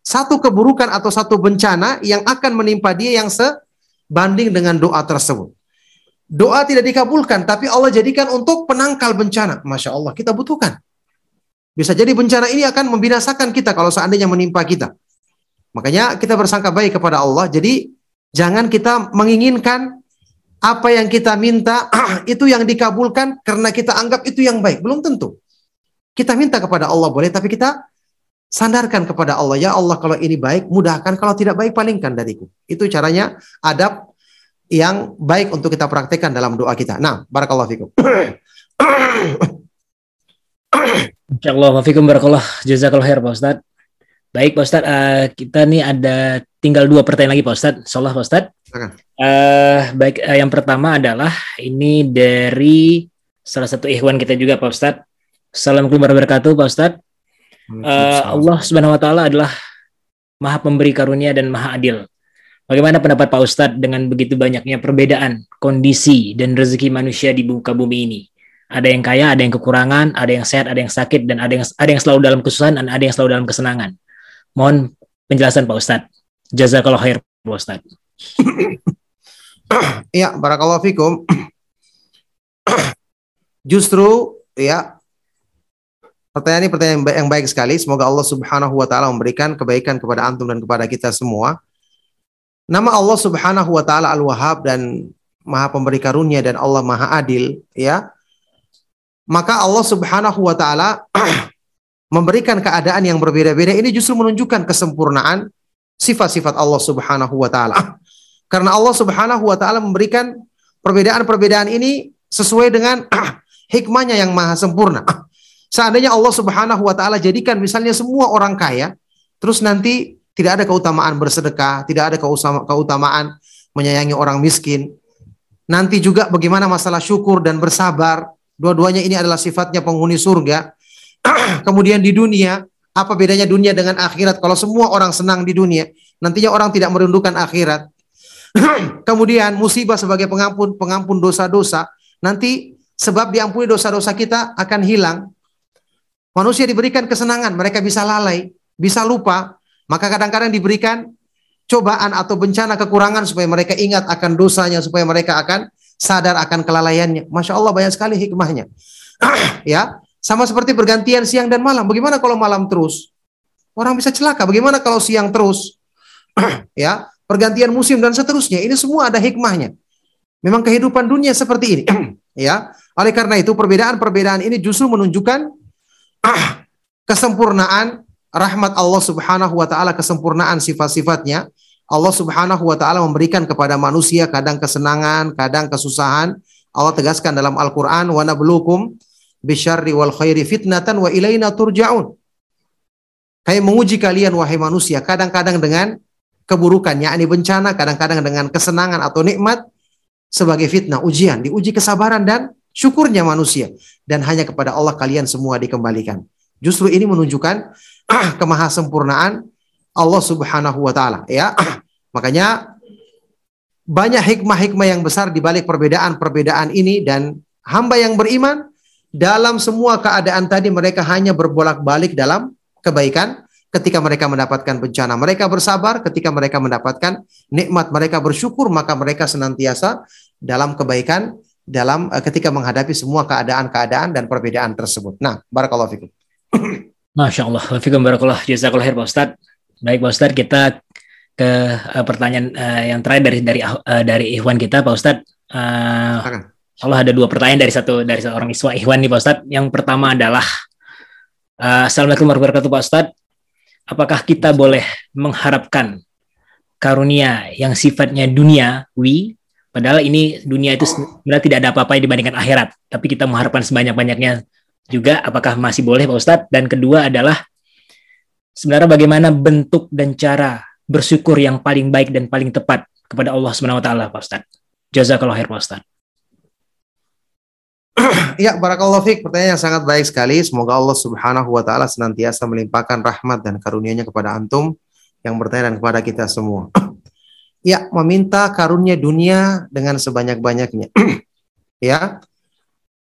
satu keburukan atau satu bencana yang akan menimpa dia yang sebanding dengan doa tersebut. Doa tidak dikabulkan, tapi Allah jadikan untuk penangkal bencana. Masya Allah, kita butuhkan. Bisa jadi bencana ini akan membinasakan kita kalau seandainya menimpa kita. Makanya kita bersangka baik kepada Allah. Jadi jangan kita menginginkan apa yang kita minta itu yang dikabulkan karena kita anggap itu yang baik. Belum tentu. Kita minta kepada Allah boleh, tapi kita sandarkan kepada Allah, ya Allah kalau ini baik, mudahkan, kalau tidak baik palingkan dariku. Itu caranya adab yang baik untuk kita praktekkan dalam doa kita. Nah, barakallahu fikum. Insyaallah fikum barakallah jazakallahu khair Pak Ustaz. Baik Pak Ustaz, uh, kita nih ada tinggal dua pertanyaan lagi Pak Ustaz. Insyaallah Pak Ustaz. Uh, baik uh, yang pertama adalah ini dari salah satu ikhwan kita juga Pak Ustaz. Assalamualaikum warahmatullahi wabarakatuh Pak Ustaz. Uh, Allah Subhanahu wa taala adalah Maha Pemberi karunia dan Maha Adil. Bagaimana pendapat Pak Ustadz dengan begitu banyaknya perbedaan kondisi dan rezeki manusia di muka bumi ini? Ada yang kaya, ada yang kekurangan, ada yang sehat, ada yang sakit, dan ada yang ada yang selalu dalam kesusahan, dan ada yang selalu dalam kesenangan. Mohon penjelasan Pak Ustadz. Jazakallah khair Pak Ustadz. ya, barakallahu fikum. Justru ya Pertanyaan ini pertanyaan yang baik sekali. Semoga Allah Subhanahu wa taala memberikan kebaikan kepada antum dan kepada kita semua. Nama Allah Subhanahu wa taala Al-Wahhab dan Maha Pemberi Karunia dan Allah Maha Adil, ya. Maka Allah Subhanahu wa taala memberikan keadaan yang berbeda-beda ini justru menunjukkan kesempurnaan sifat-sifat Allah Subhanahu wa taala. Karena Allah Subhanahu wa taala memberikan perbedaan-perbedaan ini sesuai dengan hikmahnya yang maha sempurna. Seandainya Allah Subhanahu wa taala jadikan misalnya semua orang kaya, terus nanti tidak ada keutamaan bersedekah, tidak ada keutamaan menyayangi orang miskin. Nanti juga bagaimana masalah syukur dan bersabar. Dua-duanya ini adalah sifatnya penghuni surga. Kemudian di dunia, apa bedanya dunia dengan akhirat? Kalau semua orang senang di dunia, nantinya orang tidak merindukan akhirat. Kemudian musibah sebagai pengampun pengampun dosa-dosa, nanti sebab diampuni dosa-dosa kita akan hilang. Manusia diberikan kesenangan, mereka bisa lalai, bisa lupa, maka kadang-kadang diberikan cobaan atau bencana kekurangan supaya mereka ingat akan dosanya, supaya mereka akan sadar akan kelalaiannya. Masya Allah banyak sekali hikmahnya. ya, sama seperti pergantian siang dan malam. Bagaimana kalau malam terus? Orang bisa celaka. Bagaimana kalau siang terus? ya, pergantian musim dan seterusnya. Ini semua ada hikmahnya. Memang kehidupan dunia seperti ini. ya, oleh karena itu perbedaan-perbedaan ini justru menunjukkan kesempurnaan rahmat Allah Subhanahu wa taala, kesempurnaan sifat-sifatnya. Allah Subhanahu wa taala memberikan kepada manusia kadang kesenangan, kadang kesusahan. Allah tegaskan dalam Al-Qur'an, "Wa nabluukum bisyarri wal khairi fitnatan wa ilaina turja'un." Kami menguji kalian wahai manusia kadang-kadang dengan keburukan, yakni bencana, kadang-kadang dengan kesenangan atau nikmat sebagai fitnah, ujian, diuji kesabaran dan syukurnya manusia dan hanya kepada Allah kalian semua dikembalikan. Justru ini menunjukkan kemahasempurnaan Allah Subhanahu wa taala ya. Makanya banyak hikmah-hikmah yang besar di balik perbedaan-perbedaan ini dan hamba yang beriman dalam semua keadaan tadi mereka hanya berbolak-balik dalam kebaikan ketika mereka mendapatkan bencana mereka bersabar ketika mereka mendapatkan nikmat mereka bersyukur maka mereka senantiasa dalam kebaikan dalam uh, ketika menghadapi semua keadaan-keadaan dan perbedaan tersebut. Nah, barakallahu fikum. Masya Allah, fikum barakallah, jazakallah khair Pak Ustadz. Baik Pak Ustadz, kita ke uh, pertanyaan uh, yang terakhir dari dari uh, dari Ikhwan kita Pak Ustadz. Uh, Allah ada dua pertanyaan dari satu dari seorang iswa Ikhwan nih Pak Ustadz. Yang pertama adalah uh, Assalamualaikum warahmatullahi wabarakatuh Pak Ustadz. Apakah kita boleh mengharapkan karunia yang sifatnya duniawi Padahal ini dunia itu sebenarnya tidak ada apa-apa dibandingkan akhirat. Tapi kita mengharapkan sebanyak-banyaknya juga. Apakah masih boleh Pak Ustadz? Dan kedua adalah sebenarnya bagaimana bentuk dan cara bersyukur yang paling baik dan paling tepat kepada Allah Subhanahu wa taala Pak Ustadz. Jazakallah khair Pak Ustadz. Ya, barakallahu fiik. Pertanyaan yang sangat baik sekali. Semoga Allah Subhanahu wa taala senantiasa melimpahkan rahmat dan karunia-Nya kepada antum yang bertanya dan kepada kita semua. Ya, meminta karunia dunia dengan sebanyak-banyaknya. ya.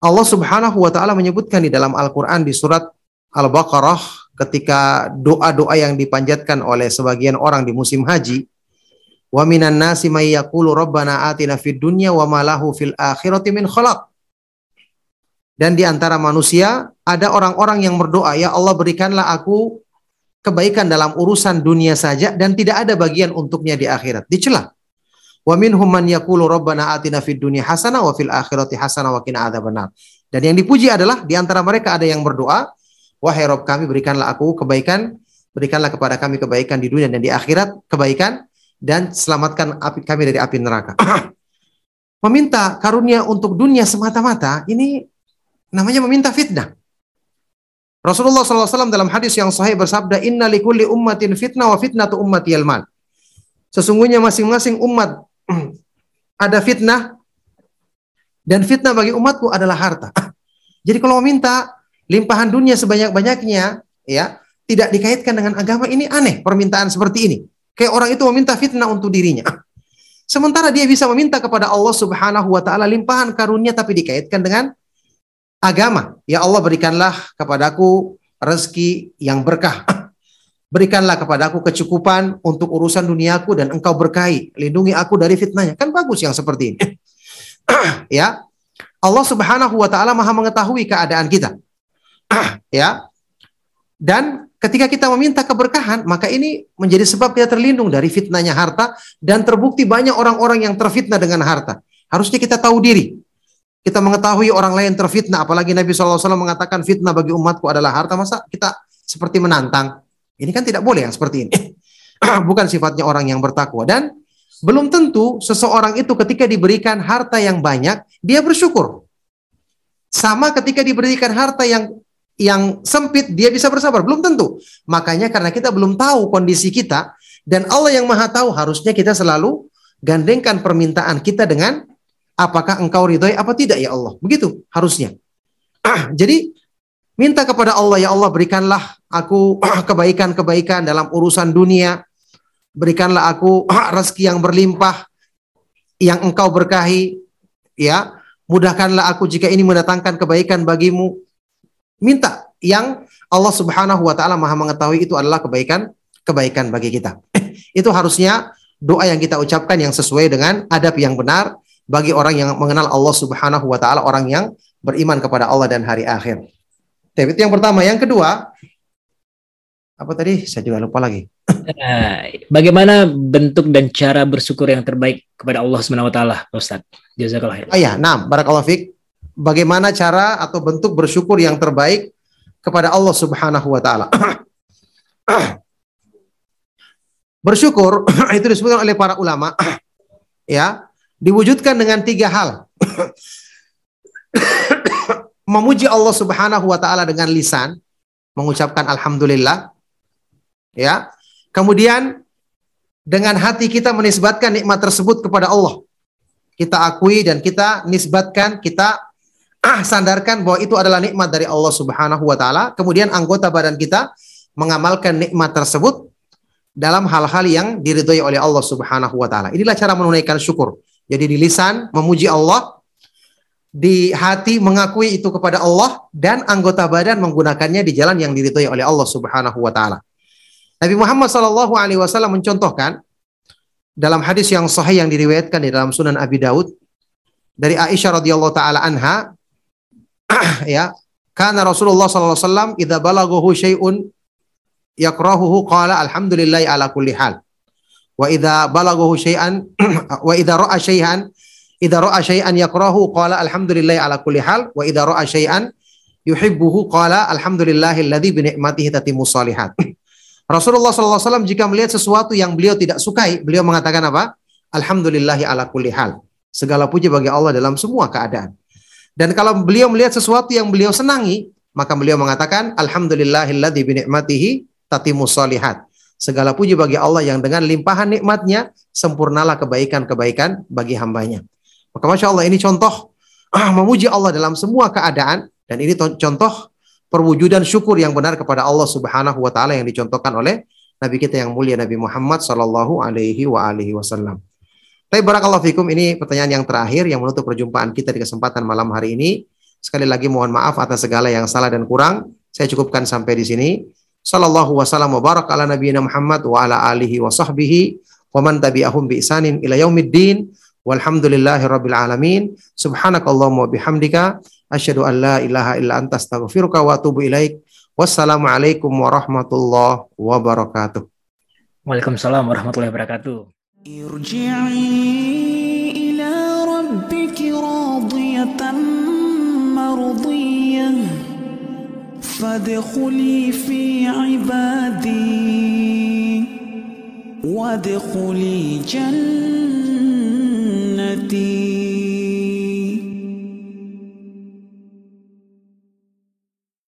Allah Subhanahu wa taala menyebutkan di dalam Al-Qur'an di surat Al-Baqarah ketika doa-doa yang dipanjatkan oleh sebagian orang di musim haji, wa minan nasi may yaqulu rabbana atina fid dunya wa ma lahu fil akhirati min khalaq. Dan di antara manusia ada orang-orang yang berdoa, ya Allah berikanlah aku kebaikan dalam urusan dunia saja dan tidak ada bagian untuknya di akhirat. Dicela. Wa minhum man yaqulu rabbana atina fid dunya hasanah wa fil akhirati hasanah wa qina adzabannar. Dan yang dipuji adalah di antara mereka ada yang berdoa, wahai Rabb kami berikanlah aku kebaikan, berikanlah kepada kami kebaikan di dunia dan di akhirat, kebaikan dan selamatkan api kami dari api neraka. meminta karunia untuk dunia semata-mata ini namanya meminta fitnah. Rasulullah SAW dalam hadis yang sahih bersabda, Inna likulli ummatin fitnah wa fitnatu ummati mal. Sesungguhnya masing-masing umat ada fitnah dan fitnah bagi umatku adalah harta. Jadi kalau meminta limpahan dunia sebanyak-banyaknya, ya tidak dikaitkan dengan agama ini aneh permintaan seperti ini. Kayak orang itu meminta fitnah untuk dirinya. Sementara dia bisa meminta kepada Allah Subhanahu wa taala limpahan karunia tapi dikaitkan dengan agama. Ya Allah berikanlah kepadaku rezeki yang berkah. Berikanlah kepadaku kecukupan untuk urusan duniaku dan engkau berkahi. Lindungi aku dari fitnahnya. Kan bagus yang seperti ini. ya. Allah Subhanahu wa taala Maha mengetahui keadaan kita. ya. Dan ketika kita meminta keberkahan, maka ini menjadi sebab kita terlindung dari fitnahnya harta dan terbukti banyak orang-orang yang terfitnah dengan harta. Harusnya kita tahu diri kita mengetahui orang lain terfitnah, apalagi Nabi SAW mengatakan fitnah bagi umatku adalah harta, masa kita seperti menantang? Ini kan tidak boleh yang seperti ini. Bukan sifatnya orang yang bertakwa. Dan belum tentu seseorang itu ketika diberikan harta yang banyak, dia bersyukur. Sama ketika diberikan harta yang yang sempit, dia bisa bersabar. Belum tentu. Makanya karena kita belum tahu kondisi kita, dan Allah yang maha tahu, harusnya kita selalu gandengkan permintaan kita dengan apakah engkau ridhoi apa tidak ya Allah. Begitu harusnya. Jadi minta kepada Allah ya Allah berikanlah aku kebaikan-kebaikan dalam urusan dunia. Berikanlah aku rezeki yang berlimpah yang engkau berkahi ya. Mudahkanlah aku jika ini mendatangkan kebaikan bagimu. Minta yang Allah Subhanahu wa taala Maha mengetahui itu adalah kebaikan kebaikan bagi kita. itu harusnya doa yang kita ucapkan yang sesuai dengan adab yang benar bagi orang yang mengenal Allah Subhanahu wa taala, orang yang beriman kepada Allah dan hari akhir. Itu yang pertama, yang kedua apa tadi? Saya juga lupa lagi. Eh, bagaimana bentuk dan cara bersyukur yang terbaik kepada Allah Subhanahu wa taala, Ustaz? Jazakallah khair. Oh ya, nah, barakallahu fiik. Bagaimana cara atau bentuk bersyukur yang terbaik kepada Allah Subhanahu wa taala? bersyukur itu disebutkan oleh para ulama ya diwujudkan dengan tiga hal. Memuji Allah Subhanahu wa taala dengan lisan, mengucapkan alhamdulillah. Ya. Kemudian dengan hati kita menisbatkan nikmat tersebut kepada Allah. Kita akui dan kita nisbatkan, kita ah, sandarkan bahwa itu adalah nikmat dari Allah Subhanahu wa taala, kemudian anggota badan kita mengamalkan nikmat tersebut dalam hal-hal yang diridhoi oleh Allah Subhanahu wa taala. Inilah cara menunaikan syukur. Jadi di lisan memuji Allah, di hati mengakui itu kepada Allah dan anggota badan menggunakannya di jalan yang diridhoi oleh Allah Subhanahu wa taala. Nabi Muhammad sallallahu alaihi wasallam mencontohkan dalam hadis yang sahih yang diriwayatkan di dalam Sunan Abi Daud dari Aisyah radhiyallahu taala anha ya karena Rasulullah sallallahu alaihi wasallam idza balaghahu syai'un yakrahuhu qala alhamdulillahi ala kulli hal wa idza balaghahu syai'an wa idza ra'a syai'an idza ra'a syai'an yakrahu qala alhamdulillahi ala kulli hal wa idza ra'a syai'an yuhibbuhu qala alhamdulillahi alladzi bi ni'matihi tatimmu shalihat Rasulullah SAW jika melihat sesuatu yang beliau tidak sukai, beliau mengatakan apa? Alhamdulillahi ala kulli hal. Segala puji bagi Allah dalam semua keadaan. Dan kalau beliau melihat sesuatu yang beliau senangi, maka beliau mengatakan Alhamdulillahilladzi bi ni'matihi tatimu salihat. Segala puji bagi Allah yang dengan limpahan nikmatnya sempurnalah kebaikan-kebaikan bagi hambanya. Maka Masya Allah ini contoh ah, memuji Allah dalam semua keadaan dan ini contoh perwujudan syukur yang benar kepada Allah Subhanahu wa taala yang dicontohkan oleh nabi kita yang mulia Nabi Muhammad sallallahu alaihi wa alihi wasallam. Tapi barakallahu fikum ini pertanyaan yang terakhir yang menutup perjumpaan kita di kesempatan malam hari ini. Sekali lagi mohon maaf atas segala yang salah dan kurang. Saya cukupkan sampai di sini. Sallallahu wasallam wa barak ala nabiyina Muhammad wa ala alihi wa sahbihi wa man tabi'ahum bi isanin ila yaumiddin. Walhamdulillahi rabbil alamin. Subhanakallahumma bihamdika Asyhadu an la ilaha illa anta astaghfiruka wa atubu ilaik. Wassalamualaikum warahmatullahi wabarakatuh. Waalaikumsalam warahmatullahi wabarakatuh. ارجعي إلى ربك راضية مرضية فادخلي في عبادي وادخلي جنتي